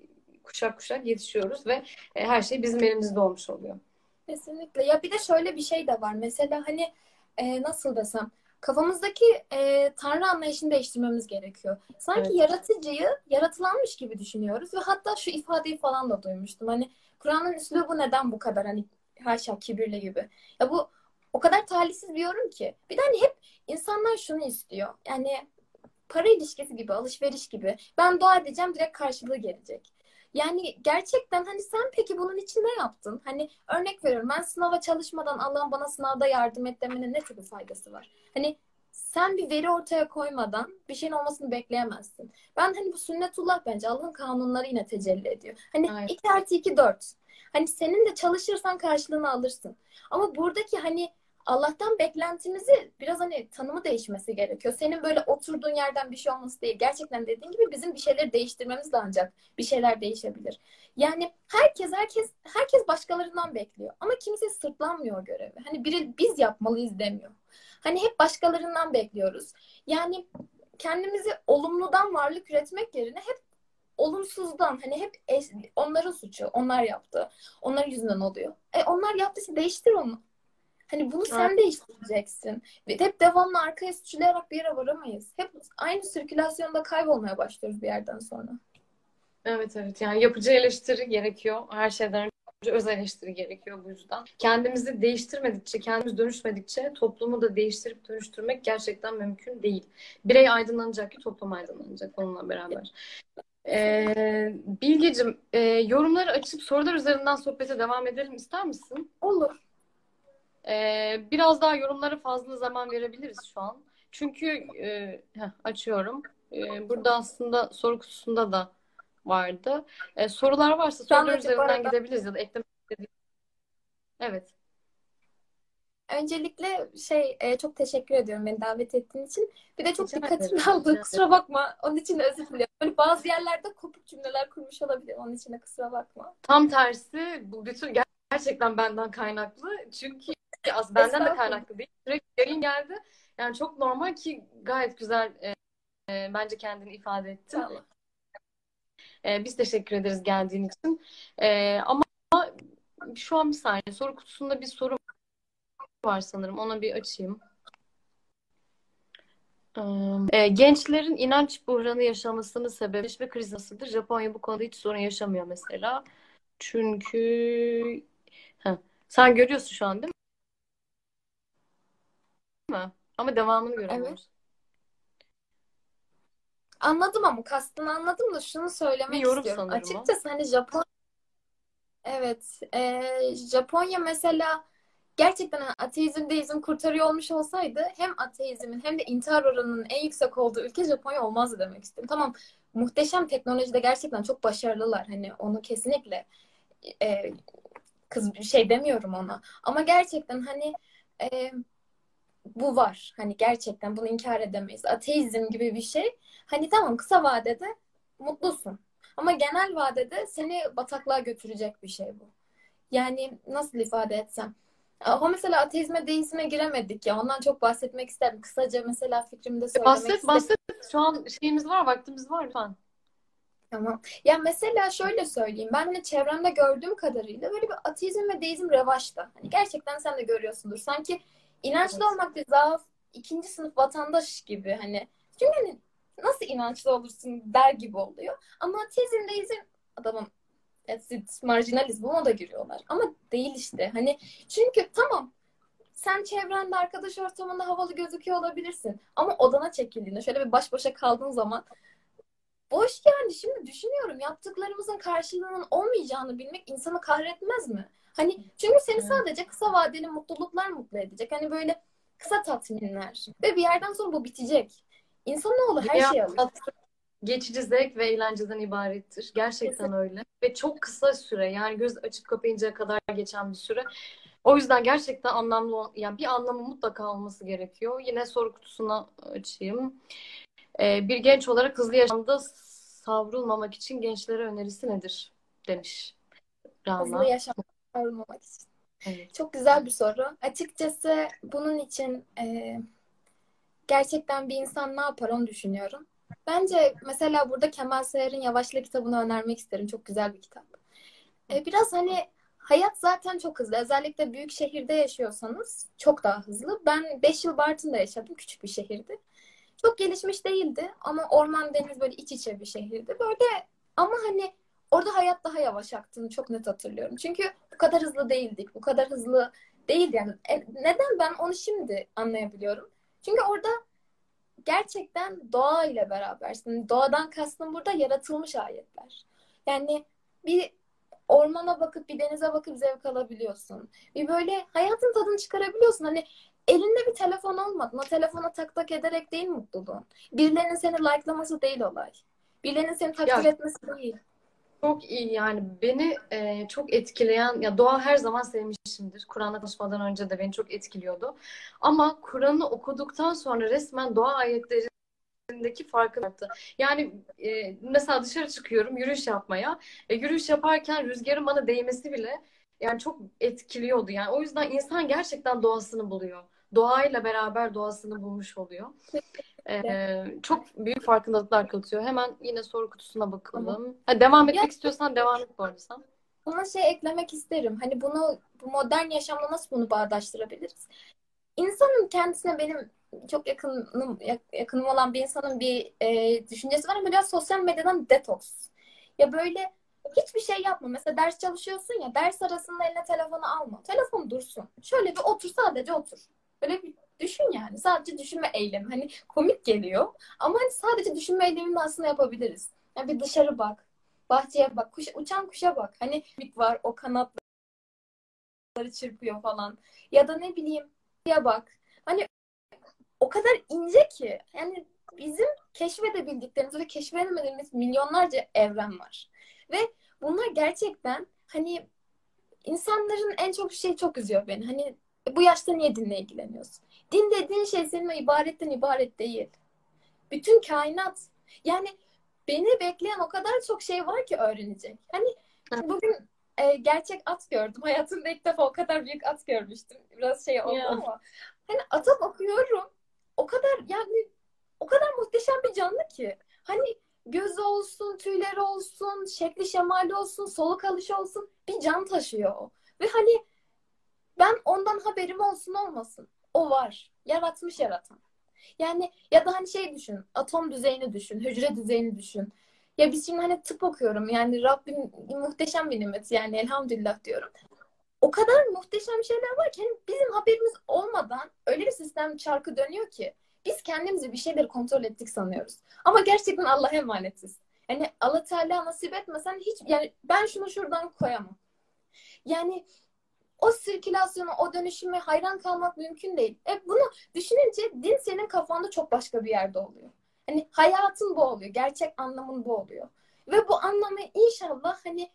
kuşak kuşak yetişiyoruz ve e, her şey bizim elimizde olmuş oluyor. Kesinlikle. Ya bir de şöyle bir şey de var. Mesela hani e, nasıl desem kafamızdaki e, tanrı anlayışını değiştirmemiz gerekiyor. Sanki evet. yaratıcıyı yaratılanmış gibi düşünüyoruz ve hatta şu ifadeyi falan da duymuştum. Hani Kur'an'ın üslubu neden bu kadar hani haşa kibirli gibi. Ya bu o kadar talihsiz bir yorum ki. Bir de hani hep insanlar şunu istiyor. Yani para ilişkisi gibi, alışveriş gibi. Ben dua edeceğim direkt karşılığı gelecek. Yani gerçekten hani sen peki bunun için ne yaptın? Hani örnek veriyorum ben sınava çalışmadan Allah'ın bana sınavda yardım et demenin ne türlü faydası var? Hani sen bir veri ortaya koymadan bir şeyin olmasını bekleyemezsin. Ben hani bu sünnetullah bence Allah'ın kanunları yine tecelli ediyor. Hani evet. 2 artı 2 4. Hani senin de çalışırsan karşılığını alırsın. Ama buradaki hani Allah'tan beklentimizi biraz hani tanımı değişmesi gerekiyor. Senin böyle oturduğun yerden bir şey olması değil. Gerçekten dediğin gibi bizim bir şeyleri değiştirmemiz de ancak bir şeyler değişebilir. Yani herkes herkes herkes başkalarından bekliyor ama kimse sırtlanmıyor görevi. Hani biri biz yapmalıyız demiyor. Hani hep başkalarından bekliyoruz. Yani kendimizi olumludan varlık üretmek yerine hep olumsuzdan hani hep onların suçu, onlar yaptı. Onlar yüzünden oluyor. E onlar yaptıysa değiştir onu. Hani bunu sen değiştireceksin. Ve hep devamlı arkaya suçlayarak bir yere varamayız. Hep aynı sirkülasyonda kaybolmaya başlıyoruz bir yerden sonra. Evet evet yani yapıcı eleştiri gerekiyor. Her şeyden önce öz eleştiri gerekiyor bu yüzden. Kendimizi değiştirmedikçe, kendimiz dönüşmedikçe toplumu da değiştirip dönüştürmek gerçekten mümkün değil. Birey aydınlanacak ki toplum aydınlanacak onunla beraber. Ee, Bilgecim, e, yorumları açıp sorular üzerinden sohbete devam edelim ister misin? Olur. Ee, biraz daha yorumlara fazla zaman verebiliriz şu an. Çünkü e, heh, açıyorum. E, burada aslında soru kutusunda da vardı. E, sorular varsa sorular üzerinden arada... gidebiliriz ya da eklemek istediğiniz. Evet. Öncelikle şey e, çok teşekkür ediyorum beni davet ettiğin için. Bir de çok Rica dikkatimi aldı. Kusura bakma. Onun için de özür diliyorum. Böyle bazı yerlerde kopuk cümleler kurmuş olabilir. Onun için de kusura bakma. Tam tersi bu bütün gerçekten benden kaynaklı. Çünkü az benden de kaynaklı değil. Sürekli yayın geldi. Yani çok normal ki gayet güzel e, e, bence kendini ifade ettin. E, biz teşekkür ederiz geldiğin için. E, ama şu an bir saniye soru kutusunda bir soru var sanırım. Ona bir açayım. E, gençlerin inanç buhranı yaşamasının sebebi ve kriz nasıldır? Japonya bu konuda hiç sorun yaşamıyor mesela. Çünkü Heh. sen görüyorsun şu an değil mi? Ama devamını göremiyoruz. Evet. Anladım ama kastını anladım da şunu söylemek bir yorum istiyorum. sanırım Açıkçası hani Japon Evet, e, Japonya mesela gerçekten ateizm deizm kurtarıyor olmuş olsaydı hem ateizmin hem de intihar oranının en yüksek olduğu ülke Japonya olmazdı demek istiyorum. Tamam muhteşem teknolojide gerçekten çok başarılılar. Hani onu kesinlikle e, kız şey demiyorum ona. Ama gerçekten hani e, bu var. Hani gerçekten bunu inkar edemeyiz. Ateizm gibi bir şey. Hani tamam kısa vadede mutlusun. Ama genel vadede seni bataklığa götürecek bir şey bu. Yani nasıl ifade etsem? Ama mesela ateizme, deizme giremedik ya. Ondan çok bahsetmek isterim. Kısaca mesela fikrimi de söylemek bahset, isterim. Bahset, Şu an şeyimiz var, vaktimiz var lütfen. Tamam. Ya mesela şöyle söyleyeyim. Ben de çevremde gördüğüm kadarıyla böyle bir ateizm ve deizm revaçta. Hani gerçekten sen de görüyorsundur. Sanki inançlı evet. olmak bir zaaf, ikinci sınıf vatandaş gibi hani. Çünkü hani nasıl inançlı olursun der gibi oluyor. Ama tezindeyizm adamın marjinalizm ona da giriyorlar. Ama değil işte. Hani çünkü tamam sen çevrende arkadaş ortamında havalı gözüküyor olabilirsin. Ama odana çekildiğinde şöyle bir baş başa kaldığın zaman boş yani şimdi düşünüyorum yaptıklarımızın karşılığının olmayacağını bilmek insanı kahretmez mi? Hani çünkü seni sadece kısa vadeli mutluluklar mutlu edecek. Hani böyle kısa tatminler. Ve bir yerden sonra bu bitecek. İnsanoğlu her şeyi alır. Geçici zevk ve eğlenceden ibarettir. Gerçekten Kesinlikle. öyle. Ve çok kısa süre yani göz açıp kapayıncaya kadar geçen bir süre. O yüzden gerçekten anlamlı yani bir anlamı mutlaka olması gerekiyor. Yine soru kutusuna açayım. Ee, bir genç olarak hızlı yaşamda savrulmamak için gençlere önerisi nedir? demiş Rana. Hızlı yaşamda savrulmamak için. Evet. Çok güzel bir soru. Açıkçası bunun için e, gerçekten bir insan ne yapar onu düşünüyorum. Bence mesela burada Kemal Sayar'ın Yavaşla kitabını önermek isterim. Çok güzel bir kitap. E, biraz hani hayat zaten çok hızlı. Özellikle büyük şehirde yaşıyorsanız çok daha hızlı. Ben 5 yıl Bartın'da yaşadım. Küçük bir şehirdi. Çok gelişmiş değildi ama orman deniz böyle iç içe bir şehirdi. Böyle ama hani orada hayat daha yavaş aktığını çok net hatırlıyorum. Çünkü bu kadar hızlı değildik. Bu kadar hızlı değil yani. E, neden ben onu şimdi anlayabiliyorum? Çünkü orada gerçekten doğa ile berabersin. Doğadan kastım burada yaratılmış ayetler. Yani bir ormana bakıp bir denize bakıp zevk alabiliyorsun. Bir böyle hayatın tadını çıkarabiliyorsun. Hani elinde bir telefon olmadı. O telefona tak tak ederek değil mutluluğun. Birilerinin seni likelaması değil olay. Birilerinin seni takdir ya, etmesi değil. Çok iyi yani beni e, çok etkileyen ya doğa her zaman sevmişimdir. Kur'an'la tanışmadan önce de beni çok etkiliyordu. Ama Kur'an'ı okuduktan sonra resmen doğa ayetlerindeki farkı arttı. Yani e, mesela dışarı çıkıyorum yürüyüş yapmaya. E, yürüyüş yaparken rüzgarın bana değmesi bile yani çok etkiliyordu. Yani o yüzden insan gerçekten doğasını buluyor. Doğayla beraber doğasını bulmuş oluyor. Ee, çok büyük farkındalıklar katıyor. Hemen yine soru kutusuna bakalım. Ha, devam etmek istiyorsan devam et bu arada sen. Buna şey eklemek isterim. Hani bunu bu modern yaşamla nasıl bunu bağdaştırabiliriz? İnsanın kendisine benim çok yakınım yakınım olan bir insanın bir e, düşüncesi var ama biraz sosyal medyadan detoks. Ya böyle hiçbir şey yapma. Mesela ders çalışıyorsun ya ders arasında eline telefonu alma. Telefon dursun. Şöyle bir otur sadece otur. Böyle bir düşün yani. Sadece düşünme eylemi. Hani komik geliyor. Ama hani sadece düşünme eylemini aslında yapabiliriz. Yani bir dışarı bak. Bahçeye bak. Kuş, uçan kuşa bak. Hani bir var o kanatları çırpıyor falan. Ya da ne bileyim ya bak. Hani o kadar ince ki. Yani bizim keşfedebildiklerimiz ve keşfedemediğimiz milyonlarca evren var. Ve bunlar gerçekten hani insanların en çok şey çok üzüyor beni. Hani bu yaşta niye dinle ilgileniyorsun? Din dediğin şey senin ibaretten ibaret değil. Bütün kainat. Yani beni bekleyen o kadar çok şey var ki öğrenecek. Hani bugün e, gerçek at gördüm. Hayatımda ilk defa o kadar büyük at görmüştüm. Biraz şey oldu yeah. ama. Hani ata bakıyorum. O kadar yani o kadar muhteşem bir canlı ki. Hani gözü olsun, tüyleri olsun, şekli şemali olsun, soluk alışı olsun bir can taşıyor o. Ve hani ben ondan haberim olsun olmasın. O var. Yaratmış yaratan. Yani ya da hani şey düşün. Atom düzeyini düşün. Hücre düzeyini düşün. Ya biz şimdi hani tıp okuyorum. Yani Rabbim muhteşem bir nimet. Yani elhamdülillah diyorum. O kadar muhteşem şeyler var ki hani bizim haberimiz olmadan öyle bir sistem çarkı dönüyor ki biz kendimizi bir şeyleri kontrol ettik sanıyoruz. Ama gerçekten Allah'a emanetiz. Yani Allah Teala nasip etmesen hiç yani ben şunu şuradan koyamam. Yani o sirkülasyonu, o dönüşüme hayran kalmak mümkün değil. E bunu düşününce din senin kafanda çok başka bir yerde oluyor. Hani hayatın bu oluyor. Gerçek anlamın bu oluyor. Ve bu anlamı inşallah hani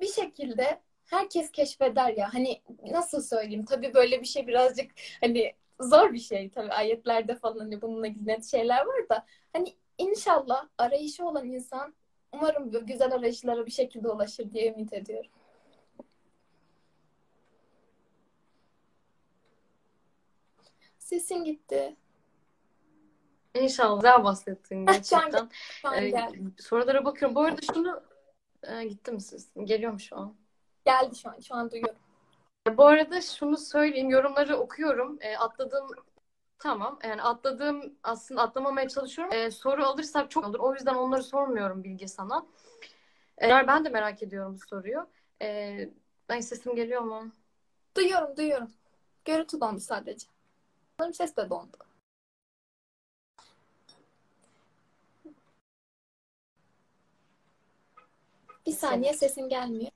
bir şekilde herkes keşfeder ya. Hani nasıl söyleyeyim? Tabii böyle bir şey birazcık hani zor bir şey. Tabii ayetlerde falan hani bununla ilgili şeyler var da hani inşallah arayışı olan insan umarım güzel arayışlara bir şekilde ulaşır diye ümit ediyorum. Sesin gitti. İnşallah güzel bahsettin gerçekten. ee, sorulara bakıyorum. Bu arada şunu e, gitti mi siz? Geliyor mu şu an? Geldi şu an. Şu an duyuyorum. Bu arada şunu söyleyeyim. Yorumları okuyorum. E, atladığım Tamam. Yani atladığım aslında atlamamaya çalışıyorum. Ee, soru alırsak çok olur. O yüzden onları sormuyorum Bilge sana. Eğer ben de merak ediyorum bu soruyu. Ee, ay sesim geliyor mu? Duyuyorum, duyuyorum. Görüntü dondu sadece. Sanırım ses de dondu. Bir saniye sesin gelmiyor.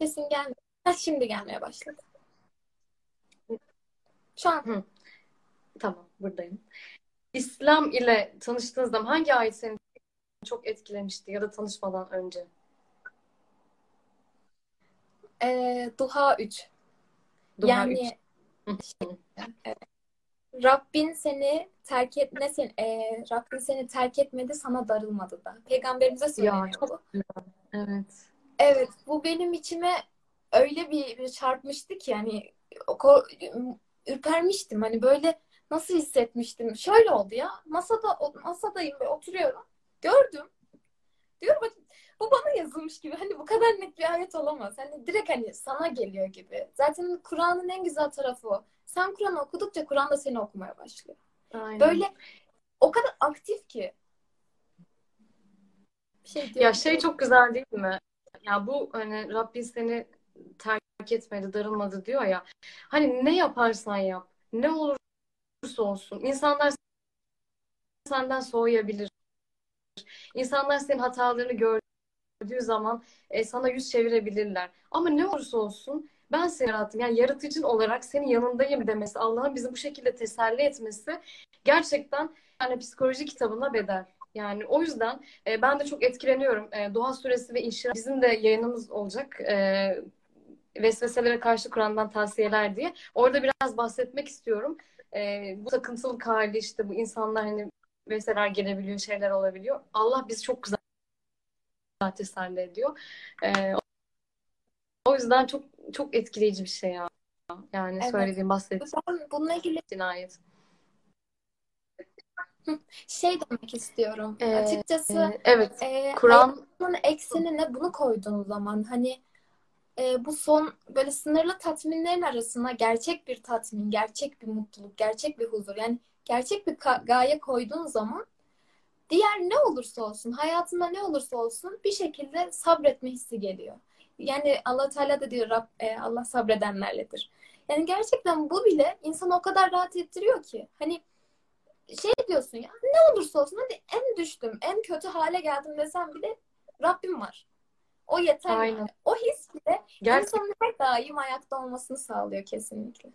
Sesin gelmiyor. Heh, şimdi gelmeye başladı. Şu an Tamam, buradayım. İslam ile tanıştığınız zaman hangi ayet seni çok etkilemişti ya da tanışmadan önce? e, Duha 3. Duha Yani e, Rabbin seni terk et ne sen e, Rabbin seni terk etmedi sana darılmadı da. Peygamberimize söyleniyor çok bu. Evet. Evet, bu benim içime öyle bir, bir çarpmıştı ki yani ürpermiştim. Hani böyle nasıl hissetmiştim? Şöyle oldu ya. Masada masadayım ve oturuyorum. Gördüm. Diyorum bu bana yazılmış gibi. Hani bu kadar net bir ayet olamaz. Hani direkt hani sana geliyor gibi. Zaten Kur'an'ın en güzel tarafı o. Sen Kur'an'ı okudukça Kur'an da seni okumaya başlıyor. Aynen. Böyle o kadar aktif ki. Bir şey Ya şey çok güzel değil mi? Ya bu hani Rabbin seni terk etmedi, darılmadı diyor ya. Hani ne yaparsan yap, ne olursa olsun insanlar senden soğuyabilir. İnsanlar senin hatalarını gördüğü zaman e, sana yüz çevirebilirler. Ama ne olursa olsun ben seni yarattım. Yani yaratıcın olarak senin yanındayım demesi, Allah'ın bizi bu şekilde teselli etmesi gerçekten yani psikoloji kitabına bedel. Yani o yüzden e, ben de çok etkileniyorum. E, Doğa Suresi ve İnşirah bizim de yayınımız olacak. E, vesveselere karşı Kur'an'dan tavsiyeler diye. Orada biraz bahsetmek istiyorum. E, bu takıntılık hali işte bu insanlar hani vesveseler gelebiliyor, şeyler olabiliyor. Allah bizi çok güzel teselli ediyor. E, o yüzden çok çok etkileyici bir şey ya. Yani Evet. söylediğim, bahsettiğim Ben bununla ilgili ayet. şey demek istiyorum. Ee, Açıkçası evet. e, Kur'an eksenine bunu koyduğun zaman hani e, bu son böyle sınırlı tatminlerin arasına gerçek bir tatmin, gerçek bir mutluluk, gerçek bir huzur yani gerçek bir gaye koyduğun zaman diğer ne olursa olsun, hayatında ne olursa olsun bir şekilde sabretme hissi geliyor. Yani Allah Teala da diyor Rab, e, Allah sabredenlerledir. Yani gerçekten bu bile insanı o kadar rahat ettiriyor ki. Hani şey diyorsun ya ne olursa olsun hadi en düştüm, en kötü hale geldim desem bile Rabbim var. O yeter Aynen. yani. O his bile gerçekten insanın her daim ayakta olmasını sağlıyor kesinlikle.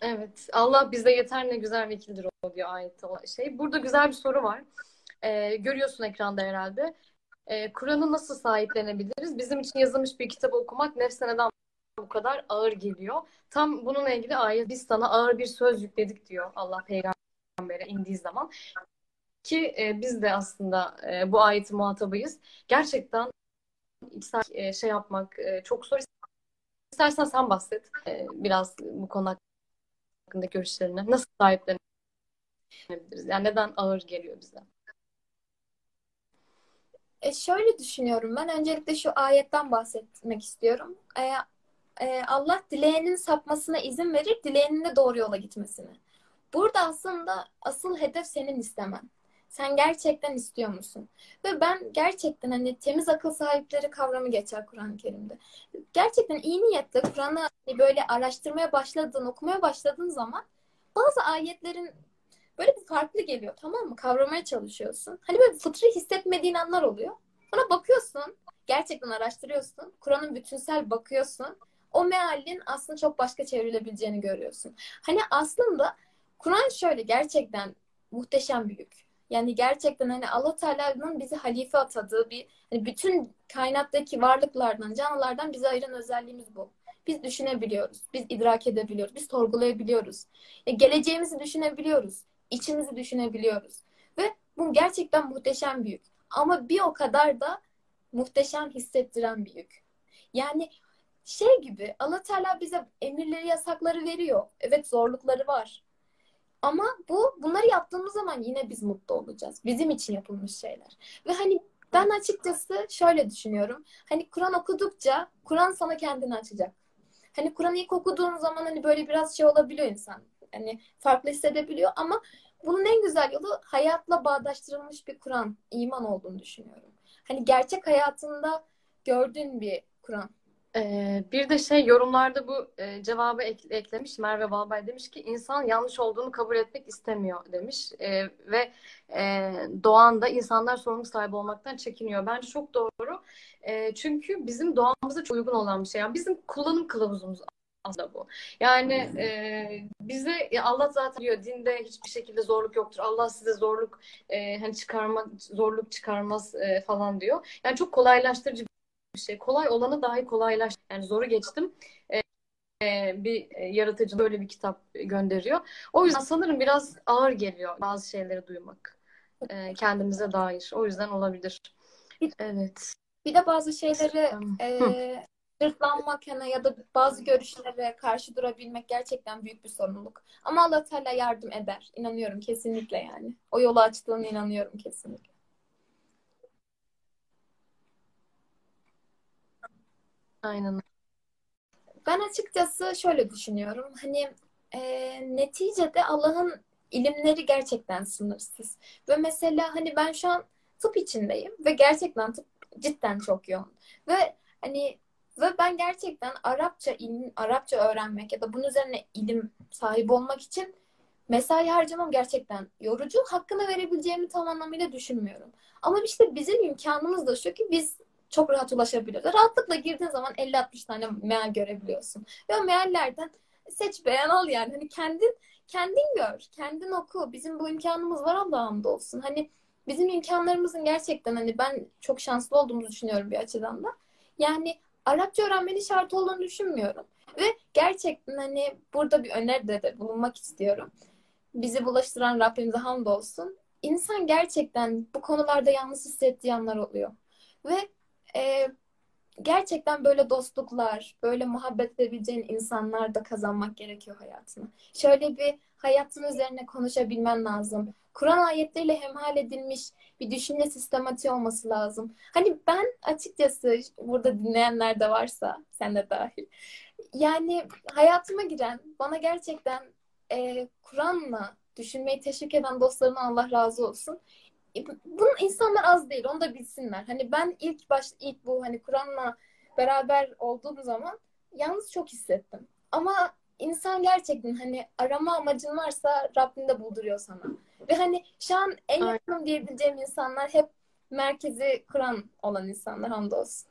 evet. Allah bize yeter ne güzel vekildir o diyor ayette o şey. Burada güzel bir soru var. Ee, görüyorsun ekranda herhalde. Ee, Kur'an'ı nasıl sahiplenebiliriz? Bizim için yazılmış bir kitabı okumak nefse neden bu kadar ağır geliyor? Tam bununla ilgili ayet biz sana ağır bir söz yükledik diyor Allah peygambere indiği zaman. Ki e, biz de aslında e, bu ayetin muhatabıyız. Gerçekten içsel e, şey yapmak e, çok zor. İstersen sen bahset e, biraz bu konu hakkında görüşlerini. Nasıl sahiplenebiliriz? Yani neden ağır geliyor bize? E şöyle düşünüyorum ben. Öncelikle şu ayetten bahsetmek istiyorum. E, e, Allah dileyenin sapmasına izin verir, dileyenin de doğru yola gitmesine. Burada aslında asıl hedef senin istemen. Sen gerçekten istiyor musun? Ve ben gerçekten hani temiz akıl sahipleri kavramı geçer Kur'an-ı Kerim'de. Gerçekten iyi niyetle Kur'an'ı hani böyle araştırmaya başladığın, okumaya başladığın zaman bazı ayetlerin böyle bir farklı geliyor tamam mı? Kavramaya çalışıyorsun. Hani böyle fıtri hissetmediğin anlar oluyor. Sonra bakıyorsun, gerçekten araştırıyorsun. Kur'an'ın bütünsel bakıyorsun. O mealin aslında çok başka çevrilebileceğini görüyorsun. Hani aslında Kur'an şöyle gerçekten muhteşem büyük. Yani gerçekten hani Allah Teala'nın bizi halife atadığı bir hani bütün kainattaki varlıklardan, canlılardan bizi ayıran özelliğimiz bu. Biz düşünebiliyoruz, biz idrak edebiliyoruz, biz sorgulayabiliyoruz. E, geleceğimizi düşünebiliyoruz, içimizi düşünebiliyoruz. Ve bu gerçekten muhteşem büyük. Ama bir o kadar da muhteşem hissettiren bir yük. Yani şey gibi Allah Teala bize emirleri, yasakları veriyor. Evet zorlukları var. Ama bu bunları yaptığımız zaman yine biz mutlu olacağız. Bizim için yapılmış şeyler. Ve hani ben açıkçası şöyle düşünüyorum. Hani Kur'an okudukça Kur'an sana kendini açacak. Hani Kur'an'ı ilk okuduğun zaman hani böyle biraz şey olabiliyor insan. Hani farklı hissedebiliyor ama bunun en güzel yolu hayatla bağdaştırılmış bir Kur'an, iman olduğunu düşünüyorum. Hani gerçek hayatında gördüğün bir Kur'an. Ee, bir de şey yorumlarda bu e, cevabı ek- eklemiş Merve Balbay demiş ki insan yanlış olduğunu kabul etmek istemiyor demiş Ee, ve e, doğanda insanlar sorumluluk sahibi olmaktan çekiniyor. Bence çok doğru. E, çünkü bizim doğamıza çok uygun olan bir şey. Yani bizim kullanım kılavuzumuz aslında bu. Yani e, bize Allah zaten diyor dinde hiçbir şekilde zorluk yoktur. Allah size zorluk e, hani çıkarma zorluk çıkarmaz e, falan diyor. Yani çok kolaylaştırıcı bir şey. Kolay olanı dahi kolaylaş. Yani zoru geçtim. Ee, bir e, yaratıcı böyle bir kitap gönderiyor. O yüzden sanırım biraz ağır geliyor bazı şeyleri duymak. Ee, kendimize dair. O yüzden olabilir. Evet. Bir de bazı şeyleri e, sırtlanmak yani ya da bazı görüşlere karşı durabilmek gerçekten büyük bir sorumluluk. Ama Allah Teala yardım eder. İnanıyorum kesinlikle yani. O yolu açtığına inanıyorum kesinlikle. Aynen. Ben açıkçası şöyle düşünüyorum. Hani e, neticede Allah'ın ilimleri gerçekten sınırsız. Ve mesela hani ben şu an tıp içindeyim ve gerçekten tıp cidden çok yoğun. Ve hani ve ben gerçekten Arapça ilim, Arapça öğrenmek ya da bunun üzerine ilim sahibi olmak için mesai harcamam gerçekten yorucu. Hakkını verebileceğimi tam anlamıyla düşünmüyorum. Ama işte bizim imkanımız da şu ki biz çok rahat ulaşabiliyoruz. Rahatlıkla girdiğin zaman 50-60 tane meal görebiliyorsun. Ve o meallerden seç beğen al yani. Hani kendin kendin gör, kendin oku. Bizim bu imkanımız var Allah'a hamdolsun. Hani bizim imkanlarımızın gerçekten hani ben çok şanslı olduğumuzu düşünüyorum bir açıdan da. Yani Arapça öğrenmenin şart olduğunu düşünmüyorum. Ve gerçekten hani burada bir öneride de bulunmak istiyorum. Bizi bulaştıran Rabbimize hamdolsun. İnsan gerçekten bu konularda yalnız hissettiği anlar oluyor. Ve e, gerçekten böyle dostluklar, böyle muhabbet edebileceğin insanlar da kazanmak gerekiyor hayatına. Şöyle bir hayatın üzerine konuşabilmen lazım. Kur'an ayetleriyle hemhal edilmiş bir düşünce sistematiği olması lazım. Hani ben açıkçası burada dinleyenler de varsa, sen de dahil. Yani hayatıma giren, bana gerçekten e, Kur'an'la düşünmeyi teşvik eden dostlarına Allah razı olsun. Bunun insanlar az değil, onu da bilsinler. Hani ben ilk baş ilk bu hani Kur'an'la beraber olduğum zaman yalnız çok hissettim. Ama insan gerçekten hani arama amacın varsa Rabbin de bulduruyor sana. Ve hani şu an en yakın diyebileceğim insanlar hep merkezi Kur'an olan insanlar hamdolsun.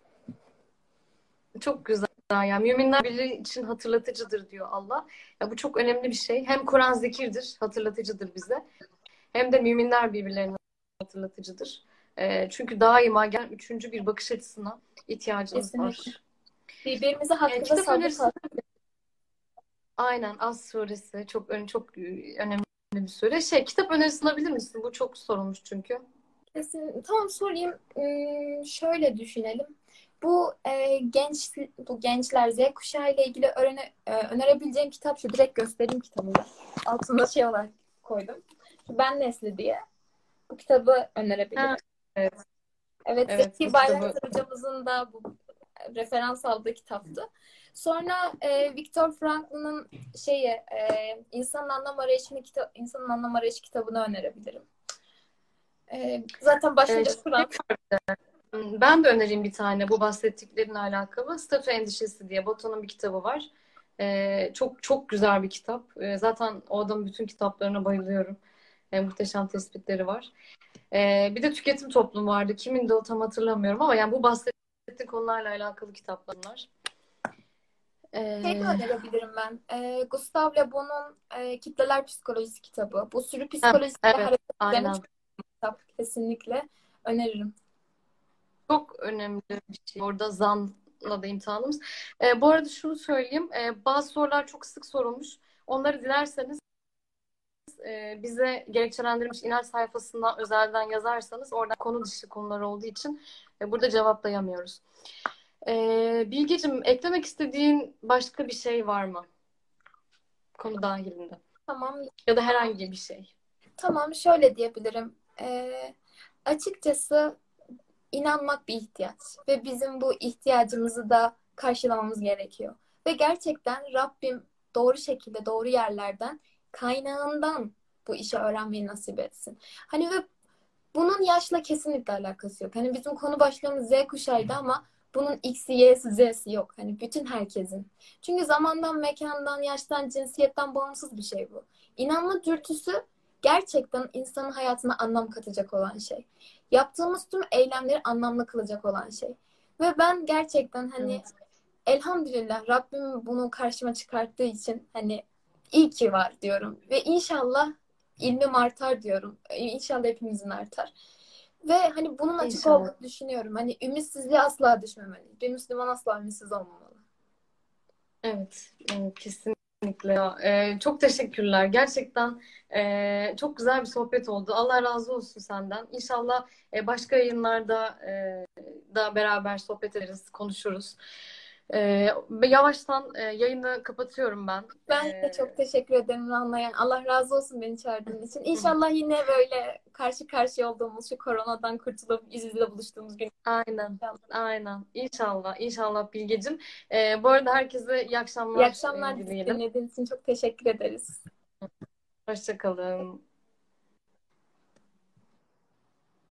Çok güzel. Yani müminler biri için hatırlatıcıdır diyor Allah. Ya bu çok önemli bir şey. Hem Kur'an zikirdir, hatırlatıcıdır bize. Hem de müminler birbirlerine hatırlatıcıdır. E, çünkü daima gelen üçüncü bir bakış açısına ihtiyacımız Kesinlikle. var. Birbirimize hakkında kitap sabır önerisi- Aynen Az suresi çok çok önemli bir sure. Şey kitap önerisi alabilir misin? Bu çok sorulmuş çünkü. Kesin. Tamam sorayım. Hmm, şöyle düşünelim. Bu e, genç bu gençler Z kuşağı ile ilgili öğrene, e, önerebileceğim kitap şu. Direkt göstereyim kitabı. da. Altında şey olarak koydum. Ben Nesli diye. Bu kitabı önerebilirim. Ha, evet. Evet, Evet, Zeki Bayraktar kitabı- hocamızın da bu referans aldığı kitaptı. Sonra e, Viktor Frankl'ın şeyi e, İnsanın Anlam Arayışı'nı kitap İnsanın Anlam Arayışı kitabını önerebilirim. E, zaten başlıca Evet. Kur'an. Ben de önereyim bir tane bu bahsettiklerinle alakalı. Statü Endişesi diye Botan'ın bir kitabı var. Ee, çok çok güzel bir kitap. Ee, zaten o adamın bütün kitaplarına bayılıyorum. Ee, muhteşem tespitleri var. Ee, bir de Tüketim Toplumu vardı. Kimin de o tam hatırlamıyorum ama yani bu bahsettiğim konularla alakalı kitaplar bunlar. Ee, de önerebilirim ben. E, Gustav Le Bon'un e, Kitleler Psikolojisi kitabı. Bu sürü psikolojisi evet, hareket üzerine aynen. çok kitap. Kesinlikle öneririm. Çok önemli bir şey. Orada zanla da imtihanımız. Ee, bu arada şunu söyleyeyim. Ee, bazı sorular çok sık sorulmuş. Onları dilerseniz e, bize gerekçelendirilmiş inal sayfasından özelden yazarsanız oradan konu dışı konular olduğu için e, burada cevaplayamıyoruz. Ee, Bilgeciğim eklemek istediğin başka bir şey var mı? Konu dahilinde. Tamam. Ya da herhangi bir şey. Tamam şöyle diyebilirim. Ee, açıkçası inanmak bir ihtiyaç ve bizim bu ihtiyacımızı da karşılamamız gerekiyor. Ve gerçekten Rabbim doğru şekilde doğru yerlerden kaynağından bu işi öğrenmeyi nasip etsin. Hani ve bunun yaşla kesinlikle alakası yok. Hani bizim konu başlığımız Z kuşağıydı ama bunun X'i, Y'si, Z'si yok. Hani bütün herkesin. Çünkü zamandan, mekandan, yaştan, cinsiyetten bağımsız bir şey bu. İnanma dürtüsü gerçekten insanın hayatına anlam katacak olan şey. Yaptığımız tüm eylemleri anlamlı kılacak olan şey. Ve ben gerçekten hani Evet. elhamdülillah Rabbim bunu karşıma çıkarttığı için hani iyi ki var diyorum. Ve inşallah ilmim artar diyorum. İnşallah hepimizin artar. Ve hani bunun açık İnşallah. olduğunu düşünüyorum. Hani ümitsizliğe asla düşmemeli. Bir Müslüman asla ümitsiz olmamalı. Evet, kesinlikle. Ya, e, çok teşekkürler. Gerçekten e, çok güzel bir sohbet oldu. Allah razı olsun senden. İnşallah e, başka yayınlarda e, da beraber sohbet ederiz, konuşuruz. E, ve yavaştan e, yayını kapatıyorum ben. Ben de E, çok teşekkür ederim anlayan. Allah razı olsun beni çağırdığın için. İnşallah yine böyle karşı karşıya olduğumuz şu koronadan kurtulup yüz yüze buluştuğumuz gün. aynen, aynen. İnşallah, inşallah Bilgecim. E, bu arada herkese iyi akşamlar İyi akşamlar e, dileyelim. dinlediğiniz için çok teşekkür ederiz. Hoşça kalın.